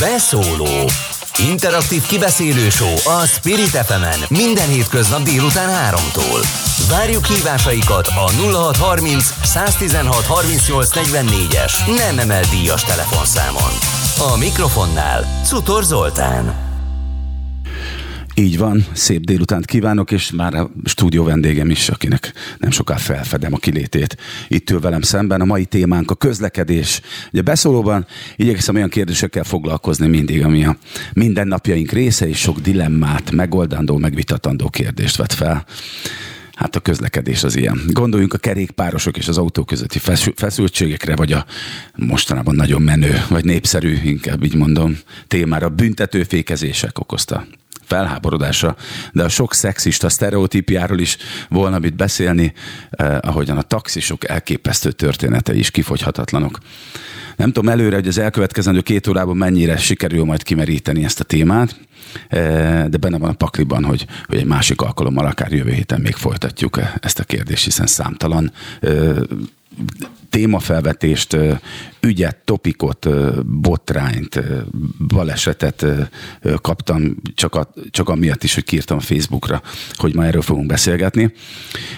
Beszóló Interaktív kibeszélő a Spirit fm minden hétköznap délután 3-tól. Várjuk hívásaikat a 0630 116 38 44-es nem emel díjas telefonszámon. A mikrofonnál Cutor Zoltán. Így van, szép délutánt kívánok, és már a stúdió vendégem is, akinek nem soká felfedem a kilétét. Itt ül velem szemben a mai témánk a közlekedés. Ugye beszólóban igyekszem olyan kérdésekkel foglalkozni mindig, ami a mindennapjaink része, és sok dilemmát, megoldandó, megvitatandó kérdést vet fel. Hát a közlekedés az ilyen. Gondoljunk a kerékpárosok és az autó közötti feszültségekre, vagy a mostanában nagyon menő, vagy népszerű, inkább így mondom, témára büntetőfékezések okozta felháborodásra, de a sok szexista sztereotípiáról is volna mit beszélni, eh, ahogyan a taxisok elképesztő történetei is kifogyhatatlanok. Nem tudom előre, hogy az elkövetkezendő két órában mennyire sikerül majd kimeríteni ezt a témát, eh, de benne van a pakliban, hogy, hogy egy másik alkalommal, akár jövő héten még folytatjuk ezt a kérdést, hiszen számtalan eh, témafelvetést, ügyet, topikot, botrányt, balesetet kaptam, csak, a, csak amiatt is, hogy kírtam Facebookra, hogy ma erről fogunk beszélgetni.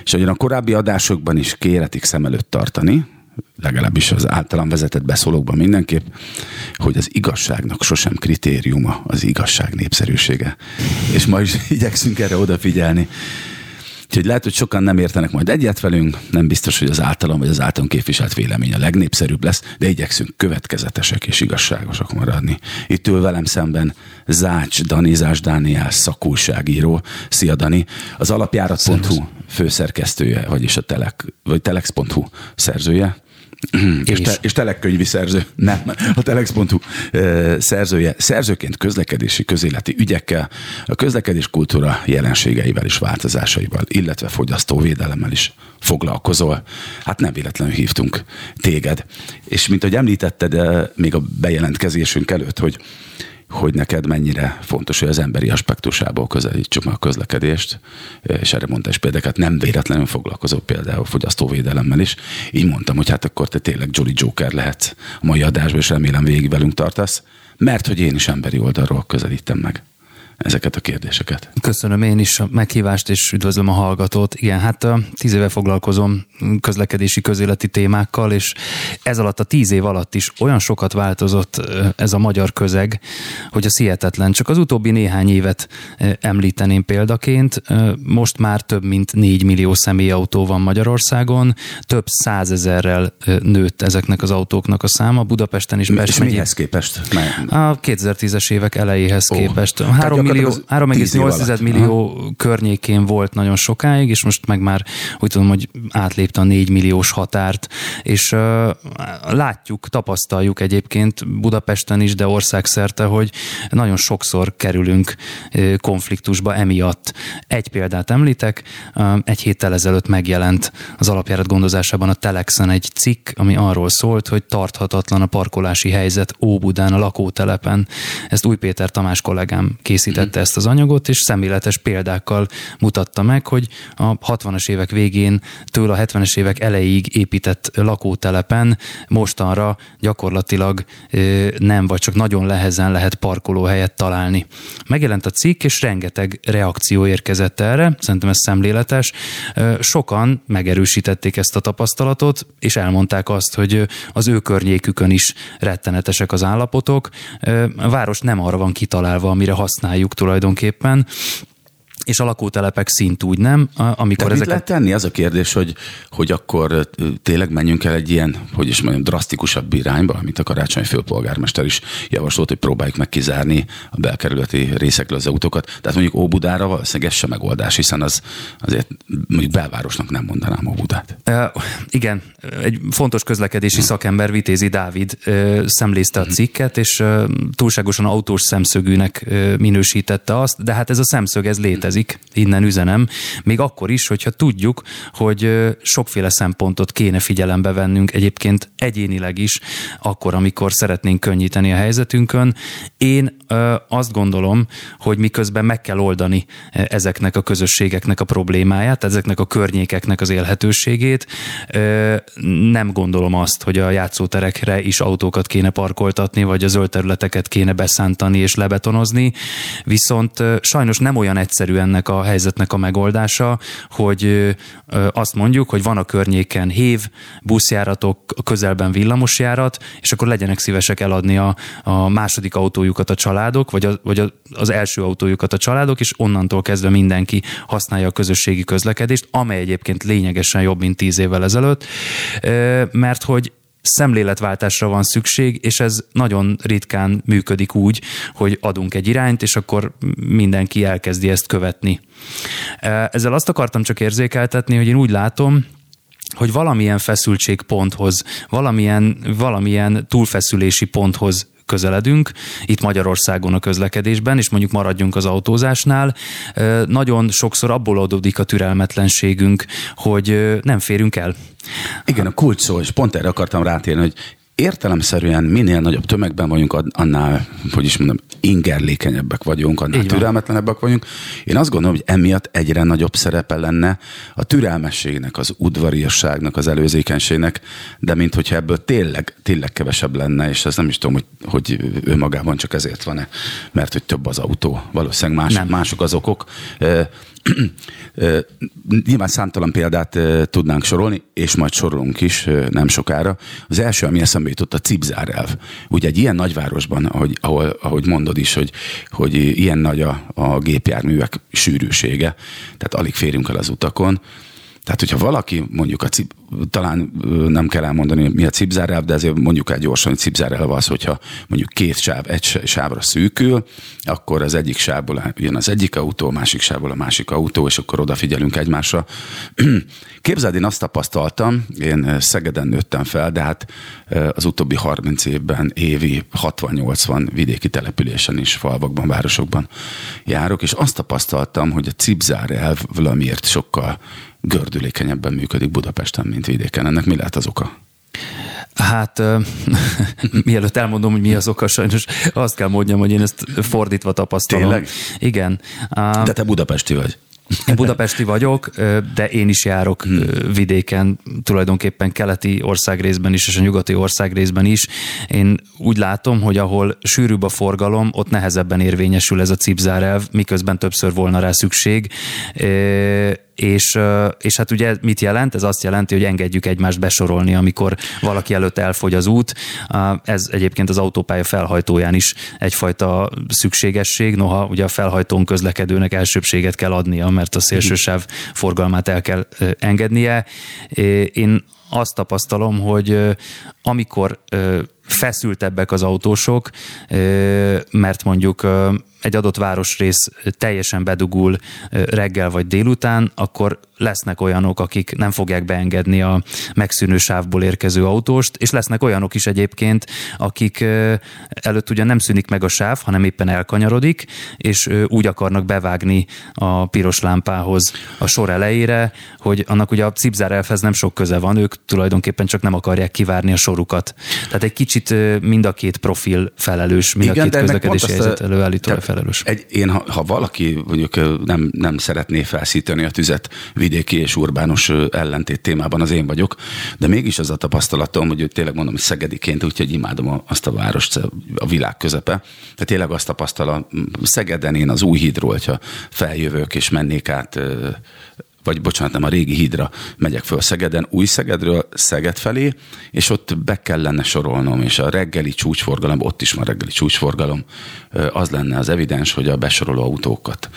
És ahogyan a korábbi adásokban is kéretik szem előtt tartani, legalábbis az általam vezetett beszólókban mindenképp, hogy az igazságnak sosem kritériuma az igazság népszerűsége. És ma is igyekszünk erre odafigyelni. Úgyhogy lehet, hogy sokan nem értenek majd egyet velünk, nem biztos, hogy az általam vagy az általán képviselt vélemény a legnépszerűbb lesz, de igyekszünk következetesek és igazságosak maradni. Itt ül velem szemben Zács Dani, Zács Dániel szakúságíró. Szia Dani! Az alapjárat.hu főszerkesztője, vagyis a telek, vagy telex.hu szerzője és, te, és telekkönyvi szerző, nem, a telex.hu szerzője, szerzőként közlekedési, közéleti ügyekkel, a közlekedés kultúra jelenségeivel és változásaival, illetve fogyasztóvédelemmel is foglalkozol. Hát nem véletlenül hívtunk téged. És mint ahogy említetted még a bejelentkezésünk előtt, hogy hogy neked mennyire fontos, hogy az emberi aspektusából közelítsük meg a közlekedést, és erre mondta is példákat, nem véletlenül foglalkozó például fogyasztóvédelemmel is. Így mondtam, hogy hát akkor te tényleg Jolly Joker lehetsz a mai adásban, és remélem végig velünk tartasz, mert hogy én is emberi oldalról közelítem meg ezeket a kérdéseket. Köszönöm én is a meghívást, és üdvözlöm a hallgatót. Igen, hát tíz éve foglalkozom közlekedési közéleti témákkal, és ez alatt a tíz év alatt is olyan sokat változott ez a magyar közeg, hogy a szihetetlen. Csak az utóbbi néhány évet említeném példaként. Most már több mint négy millió személyautó van Magyarországon, több százezerrel nőtt ezeknek az autóknak a száma. Budapesten is És mihez képest? A 2010-es évek elejéhez oh. képest. Három millió, 3,8 millió Aha. környékén volt nagyon sokáig, és most meg már úgy tudom, hogy átlépte a 4 milliós határt, és uh, látjuk, tapasztaljuk egyébként Budapesten is, de országszerte, hogy nagyon sokszor kerülünk uh, konfliktusba emiatt. Egy példát említek, uh, egy héttel ezelőtt megjelent az alapjárat gondozásában a Telexen egy cikk, ami arról szólt, hogy tarthatatlan a parkolási helyzet Óbudán, a lakótelepen. Ezt Új Péter Tamás kollégám készített készítette ezt az anyagot, és szemléletes példákkal mutatta meg, hogy a 60-as évek végén től a 70-es évek elejéig épített lakótelepen mostanra gyakorlatilag nem, vagy csak nagyon lehezen lehet parkolóhelyet találni. Megjelent a cikk, és rengeteg reakció érkezett erre, szerintem ez szemléletes. Sokan megerősítették ezt a tapasztalatot, és elmondták azt, hogy az ő környékükön is rettenetesek az állapotok. A város nem arra van kitalálva, amire használjuk mondjuk tulajdonképpen, és a lakótelepek szint úgy nem. Amikor ezeket... mit lehet tenni? Az a kérdés, hogy, hogy akkor tényleg menjünk el egy ilyen, hogy is mondjam, drasztikusabb irányba, amit a karácsony főpolgármester is javasolt, hogy próbáljuk meg kizárni a belkerületi részekről az autókat. Tehát mondjuk Óbudára valószínűleg ez sem megoldás, hiszen az azért mondjuk belvárosnak nem mondanám Óbudát. E, igen, egy fontos közlekedési szakember, Vitézi Dávid e, szemlézte a mhm. cikket, és e, túlságosan autós szemszögűnek e, minősítette azt, de hát ez a szemszög, ez létezik létezik, innen üzenem, még akkor is, hogyha tudjuk, hogy sokféle szempontot kéne figyelembe vennünk egyébként egyénileg is, akkor, amikor szeretnénk könnyíteni a helyzetünkön. Én azt gondolom, hogy miközben meg kell oldani ezeknek a közösségeknek a problémáját, ezeknek a környékeknek az élhetőségét, nem gondolom azt, hogy a játszóterekre is autókat kéne parkoltatni, vagy a zöld területeket kéne beszántani és lebetonozni, viszont sajnos nem olyan egyszerű ennek a helyzetnek a megoldása, hogy azt mondjuk, hogy van a környéken hév, buszjáratok, közelben villamosjárat, és akkor legyenek szívesek eladni a, a második autójukat a családok, vagy, a, vagy az első autójukat a családok, és onnantól kezdve mindenki használja a közösségi közlekedést, amely egyébként lényegesen jobb, mint tíz évvel ezelőtt, mert hogy szemléletváltásra van szükség, és ez nagyon ritkán működik úgy, hogy adunk egy irányt, és akkor mindenki elkezdi ezt követni. Ezzel azt akartam csak érzékeltetni, hogy én úgy látom, hogy valamilyen feszültségponthoz, valamilyen, valamilyen túlfeszülési ponthoz közeledünk, itt Magyarországon a közlekedésben, és mondjuk maradjunk az autózásnál, nagyon sokszor abból adódik a türelmetlenségünk, hogy nem férünk el. Igen, a kulcs szó, és pont erre akartam rátérni, hogy értelemszerűen minél nagyobb tömegben vagyunk, annál, hogy is mondom, ingerlékenyebbek vagyunk, annál türelmetlenebbek vagyunk. Én azt gondolom, hogy emiatt egyre nagyobb szerepe lenne a türelmességnek, az udvariasságnak, az előzékenységnek, de mint hogyha ebből tényleg, tényleg kevesebb lenne, és ez nem is tudom, hogy, hogy ő magában csak ezért van-e, mert hogy több az autó. Valószínűleg más, mások az okok. Nyilván számtalan példát tudnánk sorolni, és majd sorolunk is nem sokára. Az első, ami eszembe jutott, a cipzár elv. Ugye egy ilyen nagyvárosban, ahogy, ahol, ahogy mondod is, hogy, hogy ilyen nagy a, a gépjárművek sűrűsége, tehát alig férünk el az utakon, tehát, hogyha valaki mondjuk a cip, talán nem kell elmondani, mi a cipzárelv, de ezért mondjuk egy gyorsan, hogy cipzárelv az, hogyha mondjuk két sáv, egy sávra szűkül, akkor az egyik sávból jön az egyik autó, a másik sávból a másik autó, és akkor odafigyelünk egymásra. Képzeld, én azt tapasztaltam, én Szegeden nőttem fel, de hát az utóbbi 30 évben évi 60-80 vidéki településen is, falvakban, városokban járok, és azt tapasztaltam, hogy a cipzárelv valamiért sokkal gördülékenyebben működik Budapesten, mint vidéken. Ennek mi lehet az oka? Hát, mielőtt elmondom, hogy mi az oka, sajnos azt kell mondjam, hogy én ezt fordítva tapasztalom. Tényleg? Igen. De te budapesti vagy. Én budapesti vagyok, de én is járok hmm. vidéken, tulajdonképpen keleti országrészben is, és a nyugati országrészben is. Én úgy látom, hogy ahol sűrűbb a forgalom, ott nehezebben érvényesül ez a cipzárelv, miközben többször volna rá szükség és, és hát ugye mit jelent? Ez azt jelenti, hogy engedjük egymást besorolni, amikor valaki előtt elfogy az út. Ez egyébként az autópálya felhajtóján is egyfajta szükségesség, noha ugye a felhajtón közlekedőnek elsőbséget kell adnia, mert a szélsősáv forgalmát el kell engednie. Én azt tapasztalom, hogy amikor feszültebbek az autósok, mert mondjuk egy adott városrész teljesen bedugul reggel vagy délután, akkor lesznek olyanok, akik nem fogják beengedni a megszűnő sávból érkező autóst, és lesznek olyanok is egyébként, akik előtt ugyan nem szűnik meg a sáv, hanem éppen elkanyarodik, és úgy akarnak bevágni a piros lámpához a sor elejére, hogy annak ugye a cipzár elfez nem sok köze van, ők tulajdonképpen csak nem akarják kivárni a sorukat. Tehát egy kicsit mind a két profil felelős, mind Igen, a két közlekedési helyzet előállító felelős. Egy, én, ha, ha valaki mondjuk nem, nem szeretné felszíteni a tüzet vidéki és urbánus ellentét témában, az én vagyok, de mégis az a tapasztalatom, hogy tényleg mondom, hogy szegediként, úgyhogy imádom azt a várost, a világ közepe. Tehát tényleg azt tapasztalom, Szegeden én az új hídról, hogyha feljövök és mennék át vagy bocsánat, nem a régi hídra megyek föl Szegeden, új Szegedről Szeged felé, és ott be kellene sorolnom, és a reggeli csúcsforgalom, ott is van reggeli csúcsforgalom, az lenne az evidens, hogy a besoroló autókat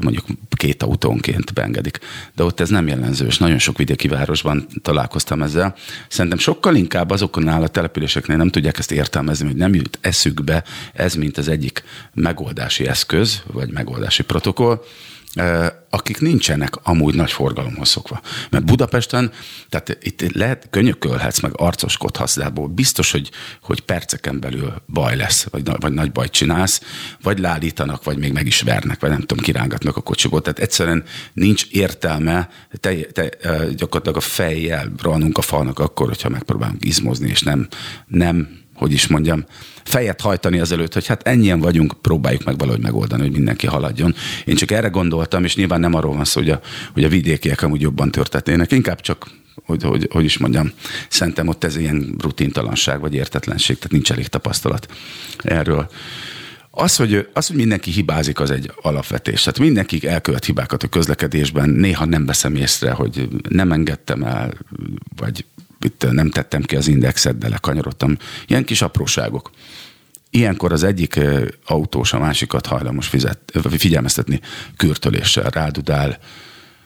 mondjuk két autónként beengedik. De ott ez nem jellemző, és nagyon sok vidéki városban találkoztam ezzel. Szerintem sokkal inkább azoknál a településeknél nem tudják ezt értelmezni, hogy nem jut eszükbe ez, mint az egyik megoldási eszköz, vagy megoldási protokoll, akik nincsenek amúgy nagy forgalomhoz szokva. Mert Budapesten, tehát itt lehet, könyökölhetsz, meg arcoskodhatsz, de biztos, hogy, hogy perceken belül baj lesz, vagy, vagy nagy bajt csinálsz, vagy lálítanak, vagy még meg is vernek, vagy nem tudom, kirángatnak a kocsikot. Tehát egyszerűen nincs értelme te, te, gyakorlatilag a fejjel rohanunk a falnak akkor, hogyha megpróbálunk izmozni, és nem, nem hogy is mondjam, fejet hajtani azelőtt, hogy hát ennyien vagyunk, próbáljuk meg valahogy megoldani, hogy mindenki haladjon. Én csak erre gondoltam, és nyilván nem arról van szó, hogy a, hogy a vidékiek amúgy jobban történnének, inkább csak hogy, hogy, hogy is mondjam, szerintem ott ez ilyen rutintalanság vagy értetlenség, tehát nincs elég tapasztalat erről. Az hogy, az, hogy mindenki hibázik, az egy alapvetés. Tehát mindenki elkövet hibákat a közlekedésben, néha nem veszem észre, hogy nem engedtem el, vagy itt nem tettem ki az indexet, de lekanyarodtam. Ilyen kis apróságok. Ilyenkor az egyik autós a másikat hajlamos fizet, figyelmeztetni kürtöléssel, rádudál.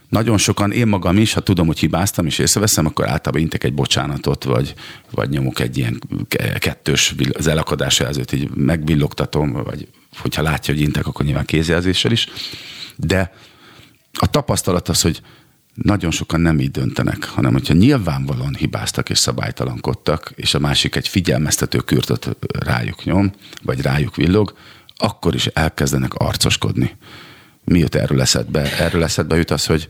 Nagyon sokan, én magam is, ha tudom, hogy hibáztam és észreveszem, akkor általában intek egy bocsánatot, vagy, vagy nyomok egy ilyen kettős az elakadás jelzőt, így megvillogtatom, vagy hogyha látja, hogy intek, akkor nyilván kézjelzéssel is. De a tapasztalat az, hogy nagyon sokan nem így döntenek, hanem hogyha nyilvánvalóan hibáztak és szabálytalankodtak, és a másik egy figyelmeztető kürtöt rájuk nyom, vagy rájuk villog, akkor is elkezdenek arcoskodni. Mi jut erről eszedbe? Erről eszedbe jut az, hogy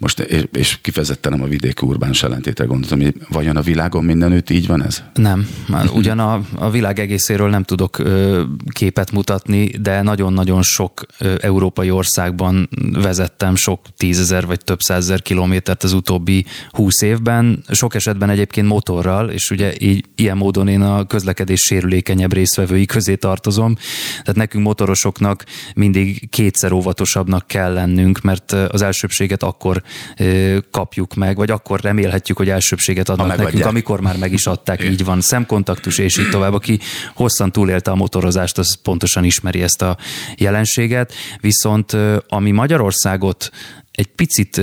most, és kifejezetten nem a vidéki urbánus ellentétre gondoltam, hogy vajon a világon mindenütt így van ez? Nem. Ugyan a, a világ egészéről nem tudok ö, képet mutatni, de nagyon-nagyon sok ö, európai országban vezettem sok tízezer vagy több százezer kilométert az utóbbi húsz évben, sok esetben egyébként motorral, és ugye így, ilyen módon én a közlekedés sérülékenyebb részvevői közé tartozom. Tehát nekünk motorosoknak mindig kétszer óvatosabbnak kell lennünk, mert az elsőbséget akkor kapjuk meg, vagy akkor remélhetjük, hogy elsőbséget adnak nekünk, amikor már meg is adták, így van, szemkontaktus és így tovább. Aki hosszan túlélte a motorozást, az pontosan ismeri ezt a jelenséget, viszont ami Magyarországot egy picit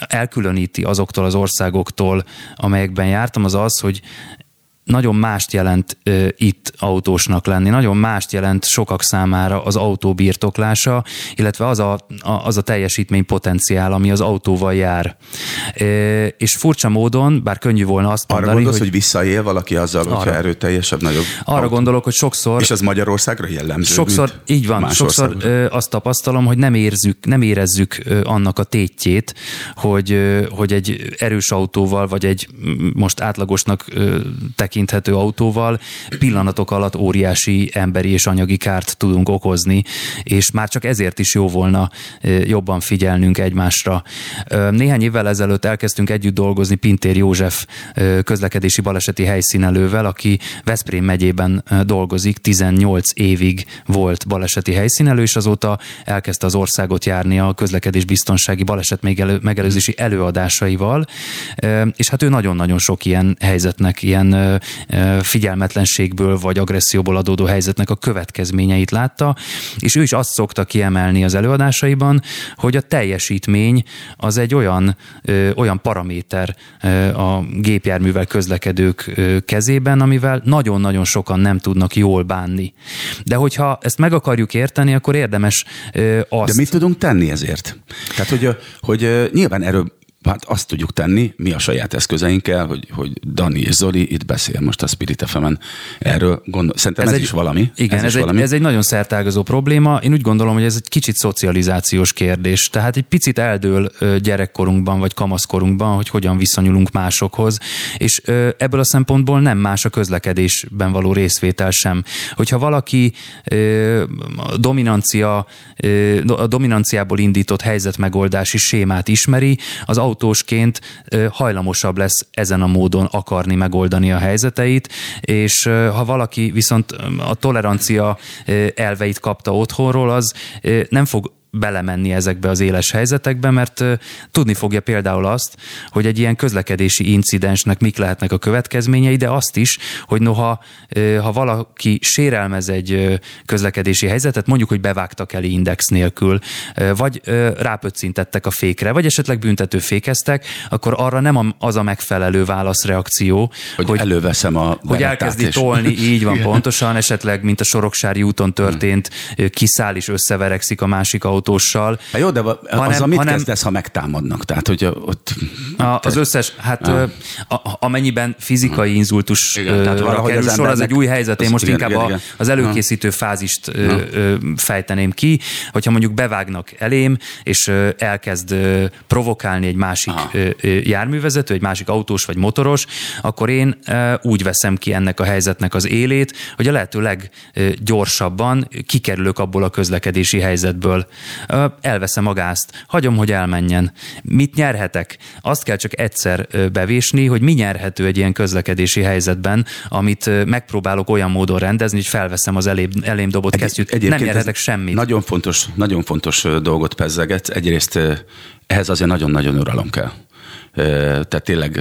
elkülöníti azoktól az országoktól, amelyekben jártam, az az, hogy nagyon mást jelent ö, itt autósnak lenni, nagyon mást jelent sokak számára az autó birtoklása, illetve az a, a, az a teljesítmény potenciál, ami az autóval jár. Ö, és furcsa módon, bár könnyű volna azt mondani, Arra gondolsz, hogy, hogy visszaél valaki azzal, arra, hogyha erőteljesebb, nagyobb Arra autó. gondolok, hogy sokszor... És az Magyarországra jellemző, Sokszor, így van, sokszor ö, azt tapasztalom, hogy nem érzük, nem érezzük annak a tétjét, hogy, hogy egy erős autóval, vagy egy most átlagosnak ö, tekint tekinthető autóval. Pillanatok alatt óriási emberi és anyagi kárt tudunk okozni, és már csak ezért is jó volna jobban figyelnünk egymásra. Néhány évvel ezelőtt elkezdtünk együtt dolgozni Pintér József közlekedési baleseti helyszínelővel, aki Veszprém megyében dolgozik, 18 évig volt baleseti helyszínelő, és azóta elkezdte az országot járni a közlekedés biztonsági baleset megelőzési előadásaival, és hát ő nagyon-nagyon sok ilyen helyzetnek, ilyen figyelmetlenségből vagy agresszióból adódó helyzetnek a következményeit látta, és ő is azt szokta kiemelni az előadásaiban, hogy a teljesítmény az egy olyan, olyan paraméter a gépjárművel közlekedők kezében, amivel nagyon-nagyon sokan nem tudnak jól bánni. De hogyha ezt meg akarjuk érteni, akkor érdemes azt... De mit tudunk tenni ezért? Tehát, hogy, hogy nyilván erről hát azt tudjuk tenni, mi a saját eszközeinkkel, hogy, hogy Dani és Zoli itt beszél most a Spirit fm erről. Gondol, szerintem ez, ez egy, is valami. Igen, ez, ez, egy, valami. ez egy nagyon szertágazó probléma. Én úgy gondolom, hogy ez egy kicsit szocializációs kérdés. Tehát egy picit eldől gyerekkorunkban vagy kamaszkorunkban, hogy hogyan viszonyulunk másokhoz, és ebből a szempontból nem más a közlekedésben való részvétel sem. Hogyha valaki dominancia, a dominanciából indított helyzetmegoldási sémát ismeri, az autó autósként hajlamosabb lesz ezen a módon akarni megoldani a helyzeteit, és ha valaki viszont a tolerancia elveit kapta otthonról, az nem fog belemenni ezekbe az éles helyzetekbe, mert tudni fogja például azt, hogy egy ilyen közlekedési incidensnek mik lehetnek a következményei, de azt is, hogy noha ha valaki sérelmez egy közlekedési helyzetet, mondjuk, hogy bevágtak el index nélkül, vagy rápöccintettek a fékre, vagy esetleg büntető fékeztek, akkor arra nem az a megfelelő válaszreakció, hogy, hogy előveszem a hogy elkezdi tolni, így van pontosan, esetleg, mint a Soroksári úton történt, kiszáll és összeverekszik a másik autó autóssal. Hát jó, de hanem, a mit hanem, kezdesz, ha megtámadnak? Tehát, hogy ott... A, az összes, hát a, a, amennyiben fizikai inzultus igen, tehát valahogy kerül az sor, az egy új helyzet. Én most igen, inkább igen, igen. az előkészítő fázist ha. fejteném ki, hogyha mondjuk bevágnak elém, és elkezd provokálni egy másik Aha. járművezető, egy másik autós vagy motoros, akkor én úgy veszem ki ennek a helyzetnek az élét, hogy a lehető leggyorsabban kikerülök abból a közlekedési helyzetből. Elveszem a gázt, hagyom, hogy elmenjen. Mit nyerhetek? Azt kell csak egyszer bevésni, hogy mi nyerhető egy ilyen közlekedési helyzetben, amit megpróbálok olyan módon rendezni, hogy felveszem az elém, elém dobott egy, kesztyűt. Nem nyerhetek semmit. Nagyon fontos, nagyon fontos dolgot pezzeget. Egyrészt ehhez azért nagyon-nagyon uralom kell. Tehát tényleg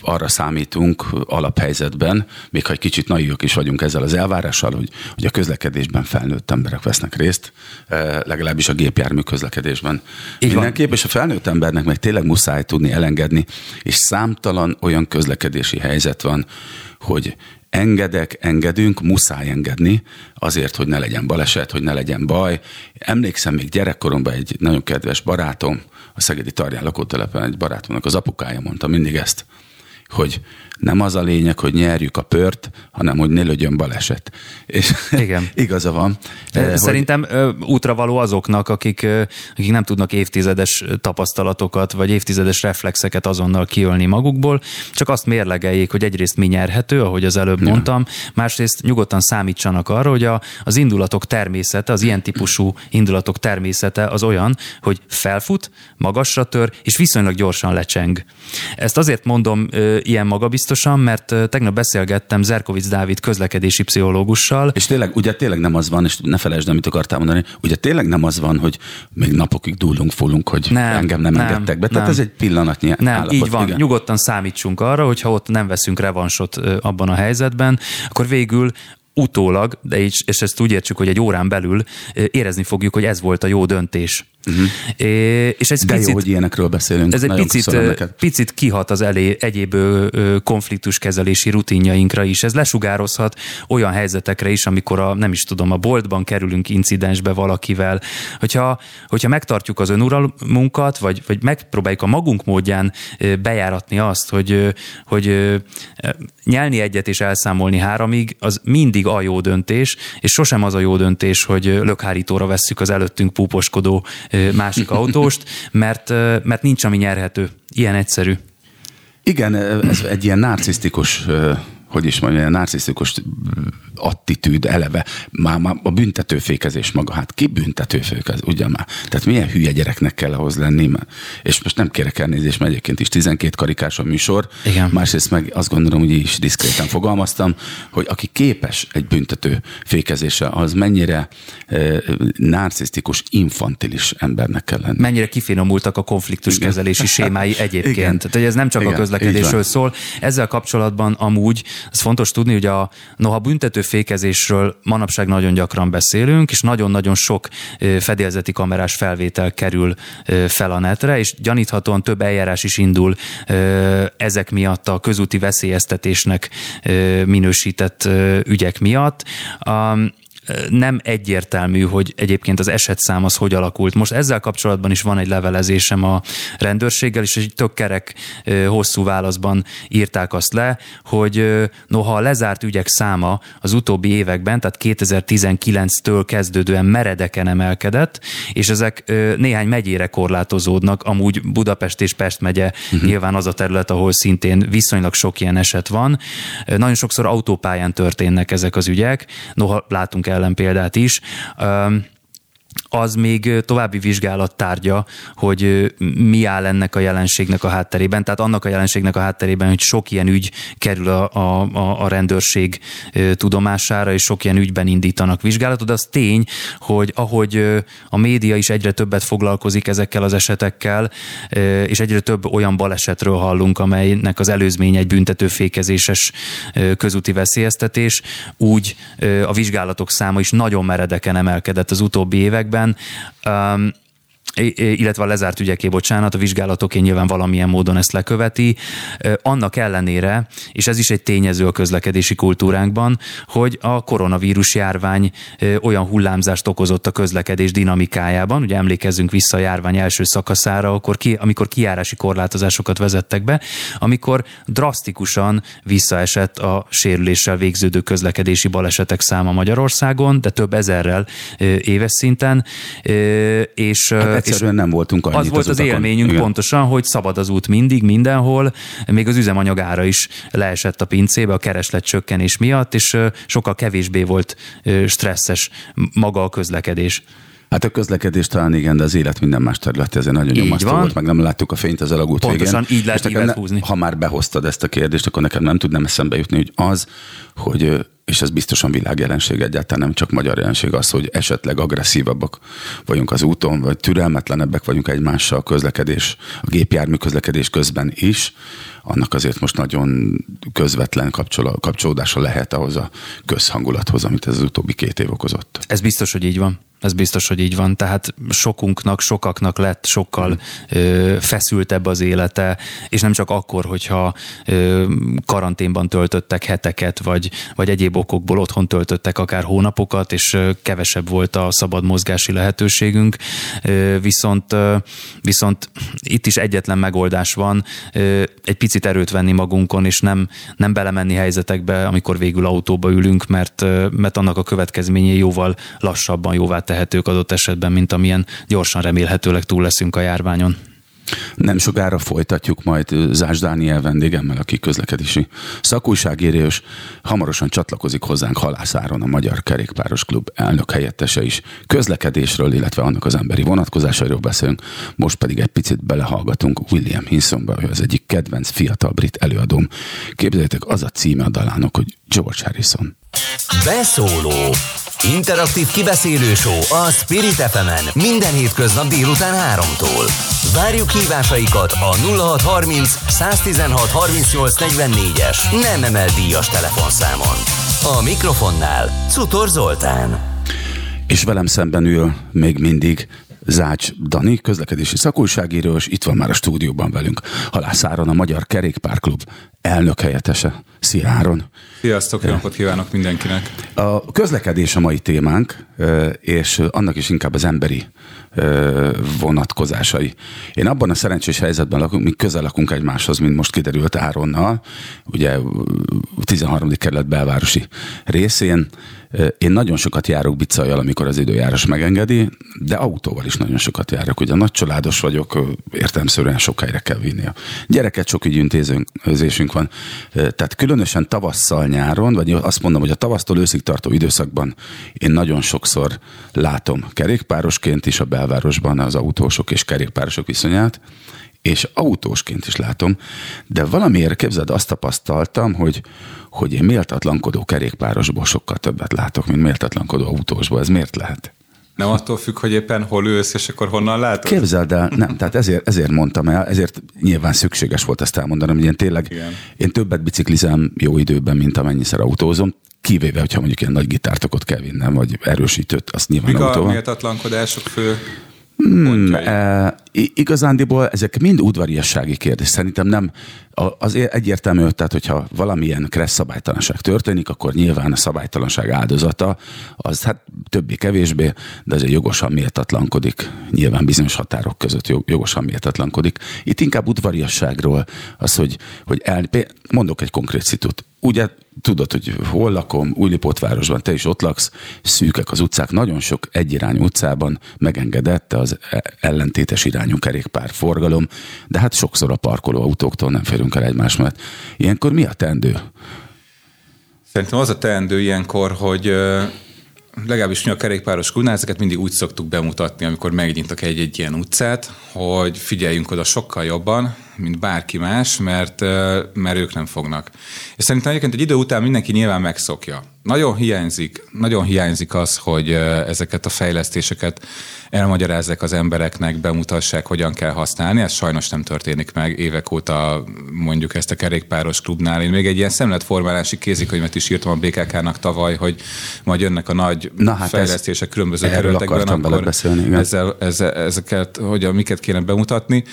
arra számítunk alaphelyzetben, még ha egy kicsit naívak is vagyunk ezzel az elvárással, hogy, hogy a közlekedésben felnőtt emberek vesznek részt, legalábbis a gépjármű közlekedésben. Így Mindenképp, van. és a felnőtt embernek meg tényleg muszáj tudni elengedni, és számtalan olyan közlekedési helyzet van, hogy engedek, engedünk, muszáj engedni, azért, hogy ne legyen baleset, hogy ne legyen baj. Emlékszem még gyerekkoromban egy nagyon kedves barátom, a Szegedi Tarján lakótelepen egy barátomnak az apukája mondta mindig ezt, hogy nem az a lényeg, hogy nyerjük a pört, hanem hogy ne legyen baleset. És Igen. igaza van. Szerintem hogy... útra való azoknak, akik, akik nem tudnak évtizedes tapasztalatokat, vagy évtizedes reflexeket azonnal kiölni magukból, csak azt mérlegeljék, hogy egyrészt mi nyerhető, ahogy az előbb ja. mondtam, másrészt nyugodtan számítsanak arra, hogy a, az indulatok természete, az ilyen típusú indulatok természete az olyan, hogy felfut, magasra tör, és viszonylag gyorsan lecseng. Ezt azért mondom ilyen magabiztosan, biztosan, mert tegnap beszélgettem Zerkovic Dávid közlekedési pszichológussal. És tényleg, ugye tényleg nem az van, és ne felejtsd, amit akartál mondani, ugye tényleg nem az van, hogy még napokig dúlunk, fulunk, hogy nem, engem nem, nem engedtek be. Nem. Tehát ez egy pillanatnyi Nem, állapot. így van. Igen. Nyugodtan számítsunk arra, hogy ha ott nem veszünk revansot abban a helyzetben, akkor végül utólag, de így, és ezt úgy értsük, hogy egy órán belül érezni fogjuk, hogy ez volt a jó döntés. Uh-huh. É, és ez De picit, jó, hogy ilyenekről beszélünk. Ez egy picit, picit kihat az elé egyéb konfliktuskezelési rutinjainkra is. Ez lesugározhat olyan helyzetekre is, amikor a, nem is tudom, a boltban kerülünk incidensbe valakivel. Hogyha, hogyha megtartjuk az önuralmunkat, vagy, vagy megpróbáljuk a magunk módján bejáratni azt, hogy, hogy nyelni egyet és elszámolni háromig, az mindig a jó döntés, és sosem az a jó döntés, hogy lökhárítóra vesszük az előttünk púposkodó másik autóst, mert, mert nincs, ami nyerhető. Ilyen egyszerű. Igen, ez egy ilyen narcisztikus hogy is mondjam, a narcisztikus attitűd eleve, már, már a büntetőfékezés maga, hát ki büntetőfékez, ugye már? Tehát milyen hülye gyereknek kell ahhoz lenni, mert, és most nem kérek elnézést, mert egyébként is 12 karikás a műsor, Igen. másrészt meg azt gondolom, hogy is diszkréten fogalmaztam, hogy aki képes egy büntető fékezésre, az mennyire e, narcisztikus, infantilis embernek kell lenni. Mennyire kifinomultak a konfliktuskezelési sémái egyébként. Igen. Tehát ez nem csak Igen. a közlekedésről szól. Ezzel kapcsolatban amúgy ez fontos tudni, hogy a, noha büntető fékezésről manapság nagyon gyakran beszélünk, és nagyon-nagyon sok fedélzeti kamerás felvétel kerül fel a netre, és gyaníthatóan több eljárás is indul ezek miatt a közúti veszélyeztetésnek minősített ügyek miatt nem egyértelmű, hogy egyébként az esetszám az hogy alakult. Most ezzel kapcsolatban is van egy levelezésem a rendőrséggel, és egy tök kerek hosszú válaszban írták azt le, hogy noha a lezárt ügyek száma az utóbbi években, tehát 2019-től kezdődően meredeken emelkedett, és ezek néhány megyére korlátozódnak, amúgy Budapest és Pest megye uh-huh. nyilván az a terület, ahol szintén viszonylag sok ilyen eset van. Nagyon sokszor autópályán történnek ezek az ügyek, noha látunk el ellenpéldát is az még további vizsgálat tárgya, hogy mi áll ennek a jelenségnek a hátterében. Tehát annak a jelenségnek a hátterében, hogy sok ilyen ügy kerül a, a, a rendőrség tudomására, és sok ilyen ügyben indítanak vizsgálatot. Az tény, hogy ahogy a média is egyre többet foglalkozik ezekkel az esetekkel, és egyre több olyan balesetről hallunk, amelynek az előzménye egy büntetőfékezéses közúti veszélyeztetés, úgy a vizsgálatok száma is nagyon meredeken emelkedett az utóbbi években Um, illetve a lezárt ügyeké, bocsánat, a vizsgálatoké nyilván valamilyen módon ezt leköveti. Annak ellenére, és ez is egy tényező a közlekedési kultúránkban, hogy a koronavírus járvány olyan hullámzást okozott a közlekedés dinamikájában, ugye emlékezzünk vissza a járvány első szakaszára, akkor ki, amikor kiárási korlátozásokat vezettek be, amikor drasztikusan visszaesett a sérüléssel végződő közlekedési balesetek száma Magyarországon, de több ezerrel éves szinten. És, hát egyszerűen nem voltunk annyit Az volt az, az élményünk Igen. pontosan, hogy szabad az út mindig, mindenhol, még az üzemanyagára is leesett a pincébe a kereslet csökkenés miatt, és sokkal kevésbé volt stresszes maga a közlekedés. Hát a közlekedés talán igen, de az élet minden más területe ezért nagyon nyomasztó volt, meg nem láttuk a fényt az alagút Pontosan, végén. így lehet ne, húzni. Ha már behoztad ezt a kérdést, akkor nekem nem tudnám eszembe jutni, hogy az, hogy és ez biztosan világjelenség egyáltalán, nem csak magyar jelenség az, hogy esetleg agresszívabbak vagyunk az úton, vagy türelmetlenebbek vagyunk egymással a közlekedés, a gépjármű közlekedés közben is, annak azért most nagyon közvetlen kapcsolódása lehet ahhoz a közhangulathoz, amit ez az utóbbi két év okozott. Ez biztos, hogy így van. Ez biztos, hogy így van. Tehát sokunknak, sokaknak lett sokkal ö, feszültebb az élete, és nem csak akkor, hogyha ö, karanténban töltöttek heteket, vagy, vagy egyéb okokból otthon töltöttek akár hónapokat, és ö, kevesebb volt a szabad mozgási lehetőségünk. Ö, viszont, ö, viszont itt is egyetlen megoldás van, ö, egy picit erőt venni magunkon, és nem, nem belemenni helyzetekbe, amikor végül autóba ülünk, mert, mert annak a következményei jóval lassabban, jóvá tehetők adott esetben, mint amilyen gyorsan remélhetőleg túl leszünk a járványon. Nem sokára folytatjuk majd Zás Dániel vendégemmel, aki közlekedési szakújságíró, és hamarosan csatlakozik hozzánk Halászáron a Magyar Kerékpáros Klub elnök helyettese is. Közlekedésről, illetve annak az emberi vonatkozásairól beszélünk, most pedig egy picit belehallgatunk William Hinsonba, ő az egyik kedvenc fiatal brit előadóm. Képzeljétek, az a címe a dalának, hogy George Harrison. Beszóló Interaktív kibeszélő show a Spirit fm minden hétköznap délután 3-tól. Várjuk hívásaikat a 0630 116 38 44-es nem emel díjas telefonszámon. A mikrofonnál Cutor Zoltán. És velem szemben ül még mindig Zács Dani, közlekedési szakújságíró, és itt van már a stúdióban velünk Halász Áron, a Magyar Kerékpárklub elnök helyettese. Szia Áron! Sziasztok, jó napot kívánok mindenkinek! A közlekedés a mai témánk, és annak is inkább az emberi vonatkozásai. Én abban a szerencsés helyzetben lakunk, mi közel lakunk egymáshoz, mint most kiderült Áronnal, ugye 13. kerület belvárosi részén. Én nagyon sokat járok bicajjal, amikor az időjárás megengedi, de autóval is nagyon sokat járok. Ugye nagy családos vagyok, értelmszerűen sok helyre kell vinni. A gyereket sok ügyintézésünk van. Tehát különösen tavasszal, nyáron, vagy azt mondom, hogy a tavasztól őszig tartó időszakban én nagyon sokszor látom kerékpárosként is a belvárosban az autósok és kerékpárosok viszonyát, és autósként is látom, de valamiért képzeld, azt tapasztaltam, hogy, hogy én méltatlankodó kerékpárosból sokkal többet látok, mint méltatlankodó autósból. Ez miért lehet? Nem attól függ, hogy éppen hol ülsz, és akkor honnan látod? Képzeld el, nem, tehát ezért, ezért mondtam el, ezért nyilván szükséges volt ezt elmondanom, hogy én tényleg, Igen. én többet biciklizem jó időben, mint amennyiszer autózom, kivéve, hogyha mondjuk ilyen nagy gitártokot kell vinnem, vagy erősítőt, azt nyilván Mik autóval. a méltatlankodások fő Hmm, e, igazándiból ezek mind udvariassági kérdés. Szerintem nem, az egyértelmű, tehát hogyha valamilyen kressz szabálytalanság történik, akkor nyilván a szabálytalanság áldozata, az hát többé-kevésbé, de azért jogosan méltatlankodik, nyilván bizonyos határok között jogosan méltatlankodik. Itt inkább udvariasságról az, hogy, hogy el, mondok egy konkrét szitut. Ugye tudod, hogy hol lakom, Újlipótvárosban, te is ott laksz, szűkek az utcák, nagyon sok egyirányú utcában megengedett az e- ellentétes irányú kerékpár forgalom, de hát sokszor a parkoló autóktól nem férünk el egymás mellett. Ilyenkor mi a teendő? Szerintem az a teendő ilyenkor, hogy legalábbis mi a kerékpáros klubnál mindig úgy szoktuk bemutatni, amikor megnyitok egy-egy ilyen utcát, hogy figyeljünk oda sokkal jobban, mint bárki más, mert, mert ők nem fognak. És szerintem egyébként egy idő után mindenki nyilván megszokja. Nagyon hiányzik, nagyon hiányzik az, hogy ezeket a fejlesztéseket elmagyarázzák az embereknek, bemutassák, hogyan kell használni. Ez sajnos nem történik meg. Évek óta mondjuk ezt a kerékpáros klubnál. Én még egy ilyen szemletformálási kézikönyvet is írtam a BKK-nak tavaly, hogy majd jönnek a nagy Na, hát fejlesztések különböző területekben, akkor beszélni, igen. ezzel, ezzel, ezeket, hogyan, miket kéne bemutatni.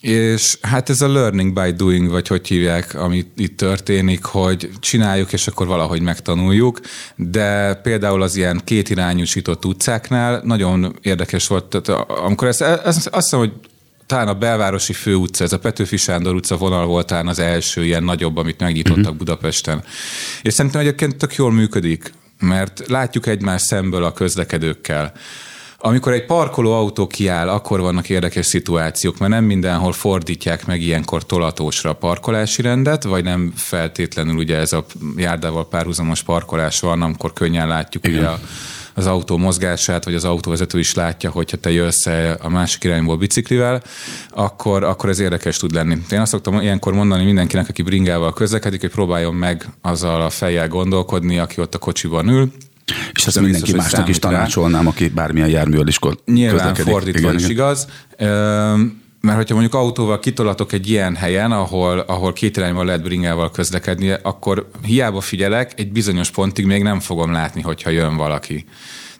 És hát ez a learning by doing, vagy hogy hívják, amit itt történik, hogy csináljuk, és akkor valahogy megtanuljuk, de például az ilyen kétirányúsított utcáknál nagyon érdekes volt, tehát amikor ezt, ezt, azt hiszem, hogy talán a belvárosi főutca, ez a Petőfi Sándor utca vonal volt talán az első ilyen nagyobb, amit megnyitottak uh-huh. Budapesten. És szerintem egyébként tök jól működik, mert látjuk egymás szemből a közlekedőkkel. Amikor egy parkoló autó kiáll, akkor vannak érdekes szituációk, mert nem mindenhol fordítják meg ilyenkor tolatósra a parkolási rendet, vagy nem feltétlenül ugye ez a járdával párhuzamos parkolás van, amikor könnyen látjuk Igen. ugye a, az autó mozgását, vagy az autóvezető is látja, hogyha te jössz a másik irányból biciklivel, akkor, akkor ez érdekes tud lenni. Én azt szoktam ilyenkor mondani mindenkinek, aki bringával közlekedik, hogy próbáljon meg azzal a fejjel gondolkodni, aki ott a kocsiban ül, és ezt mindenki biztos, másnak is tanácsolnám, rá. aki bármilyen járművel is Nyilván fordítva igen, is igen. igaz. Mert hogyha mondjuk autóval kitolatok egy ilyen helyen, ahol, ahol két irányban lehet bringával közlekedni, akkor hiába figyelek, egy bizonyos pontig még nem fogom látni, hogyha jön valaki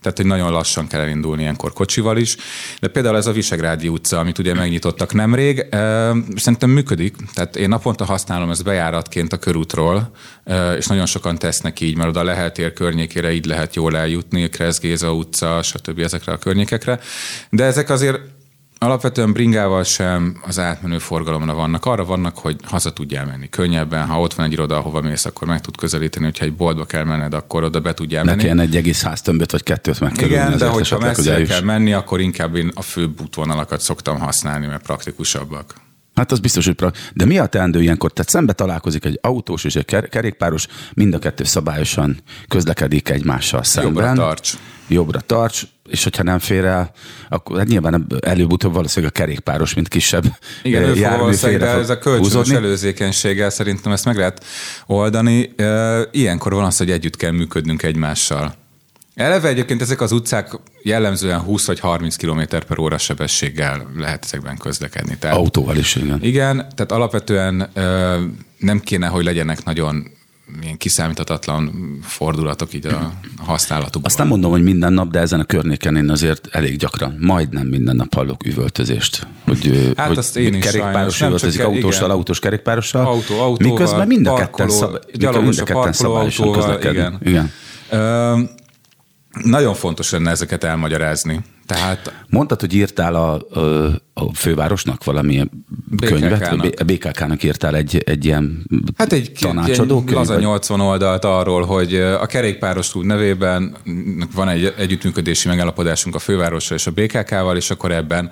tehát hogy nagyon lassan kell elindulni ilyenkor kocsival is. De például ez a Visegrádi utca, amit ugye megnyitottak nemrég, szerintem működik. Tehát én naponta használom ezt bejáratként a körútról, és nagyon sokan tesznek így, mert oda a Leheltér környékére így lehet jól eljutni, Kreszgéza utca, stb. ezekre a környékekre. De ezek azért Alapvetően bringával sem az átmenő forgalomra vannak. Arra vannak, hogy haza tudjál menni könnyebben. Ha ott van egy iroda, ahova mész, akkor meg tud közelíteni, hogyha egy boltba kell menned, akkor oda be tudjál menni. Ne egy egész háztömböt vagy kettőt megkerülni. Igen, de hogyha messzire kell menni, akkor inkább én a főbb útvonalakat szoktam használni, mert praktikusabbak. Hát az biztos, hogy pra... De mi a teendő ilyenkor? Tehát szembe találkozik egy autós és egy kerékpáros, mind a kettő szabályosan közlekedik egymással szemben. Jobbra tarts. Jobbra tarts, és hogyha nem fér el, akkor hát nyilván előbb-utóbb valószínűleg a kerékpáros, mint kisebb Igen, jármű de ez a kölcsönös húzódni. előzékenységgel szerintem ezt meg lehet oldani. Ilyenkor van az, hogy együtt kell működnünk egymással. Eleve egyébként ezek az utcák jellemzően 20 vagy 30 km per óra sebességgel lehet ezekben közlekedni. Tehát, Autóval is, igen. Igen, tehát alapvetően nem kéne, hogy legyenek nagyon ilyen kiszámíthatatlan fordulatok így a használatukban. Azt nem mondom, hogy minden nap, de ezen a környéken én azért elég gyakran, majdnem minden nap hallok üvöltözést. Hogy, hát hogy azt én is kerékpáros üvöltözik autóssal, autós kerékpárossal. Autó, autóval, miközben mind a ketten, szab, mind a ketten szabályosan közlekedni. Igen. igen. Ö, nagyon fontos lenne ezeket elmagyarázni. Tehát... Mondtad, hogy írtál a, a, a fővárosnak valamilyen BKK könyvet? A BKK-nak írtál egy, egy ilyen hát egy, tanácsadó egy laza 80 oldalt arról, hogy a kerékpáros túl nevében van egy együttműködési megállapodásunk a fővárossal és a BKK-val, és akkor ebben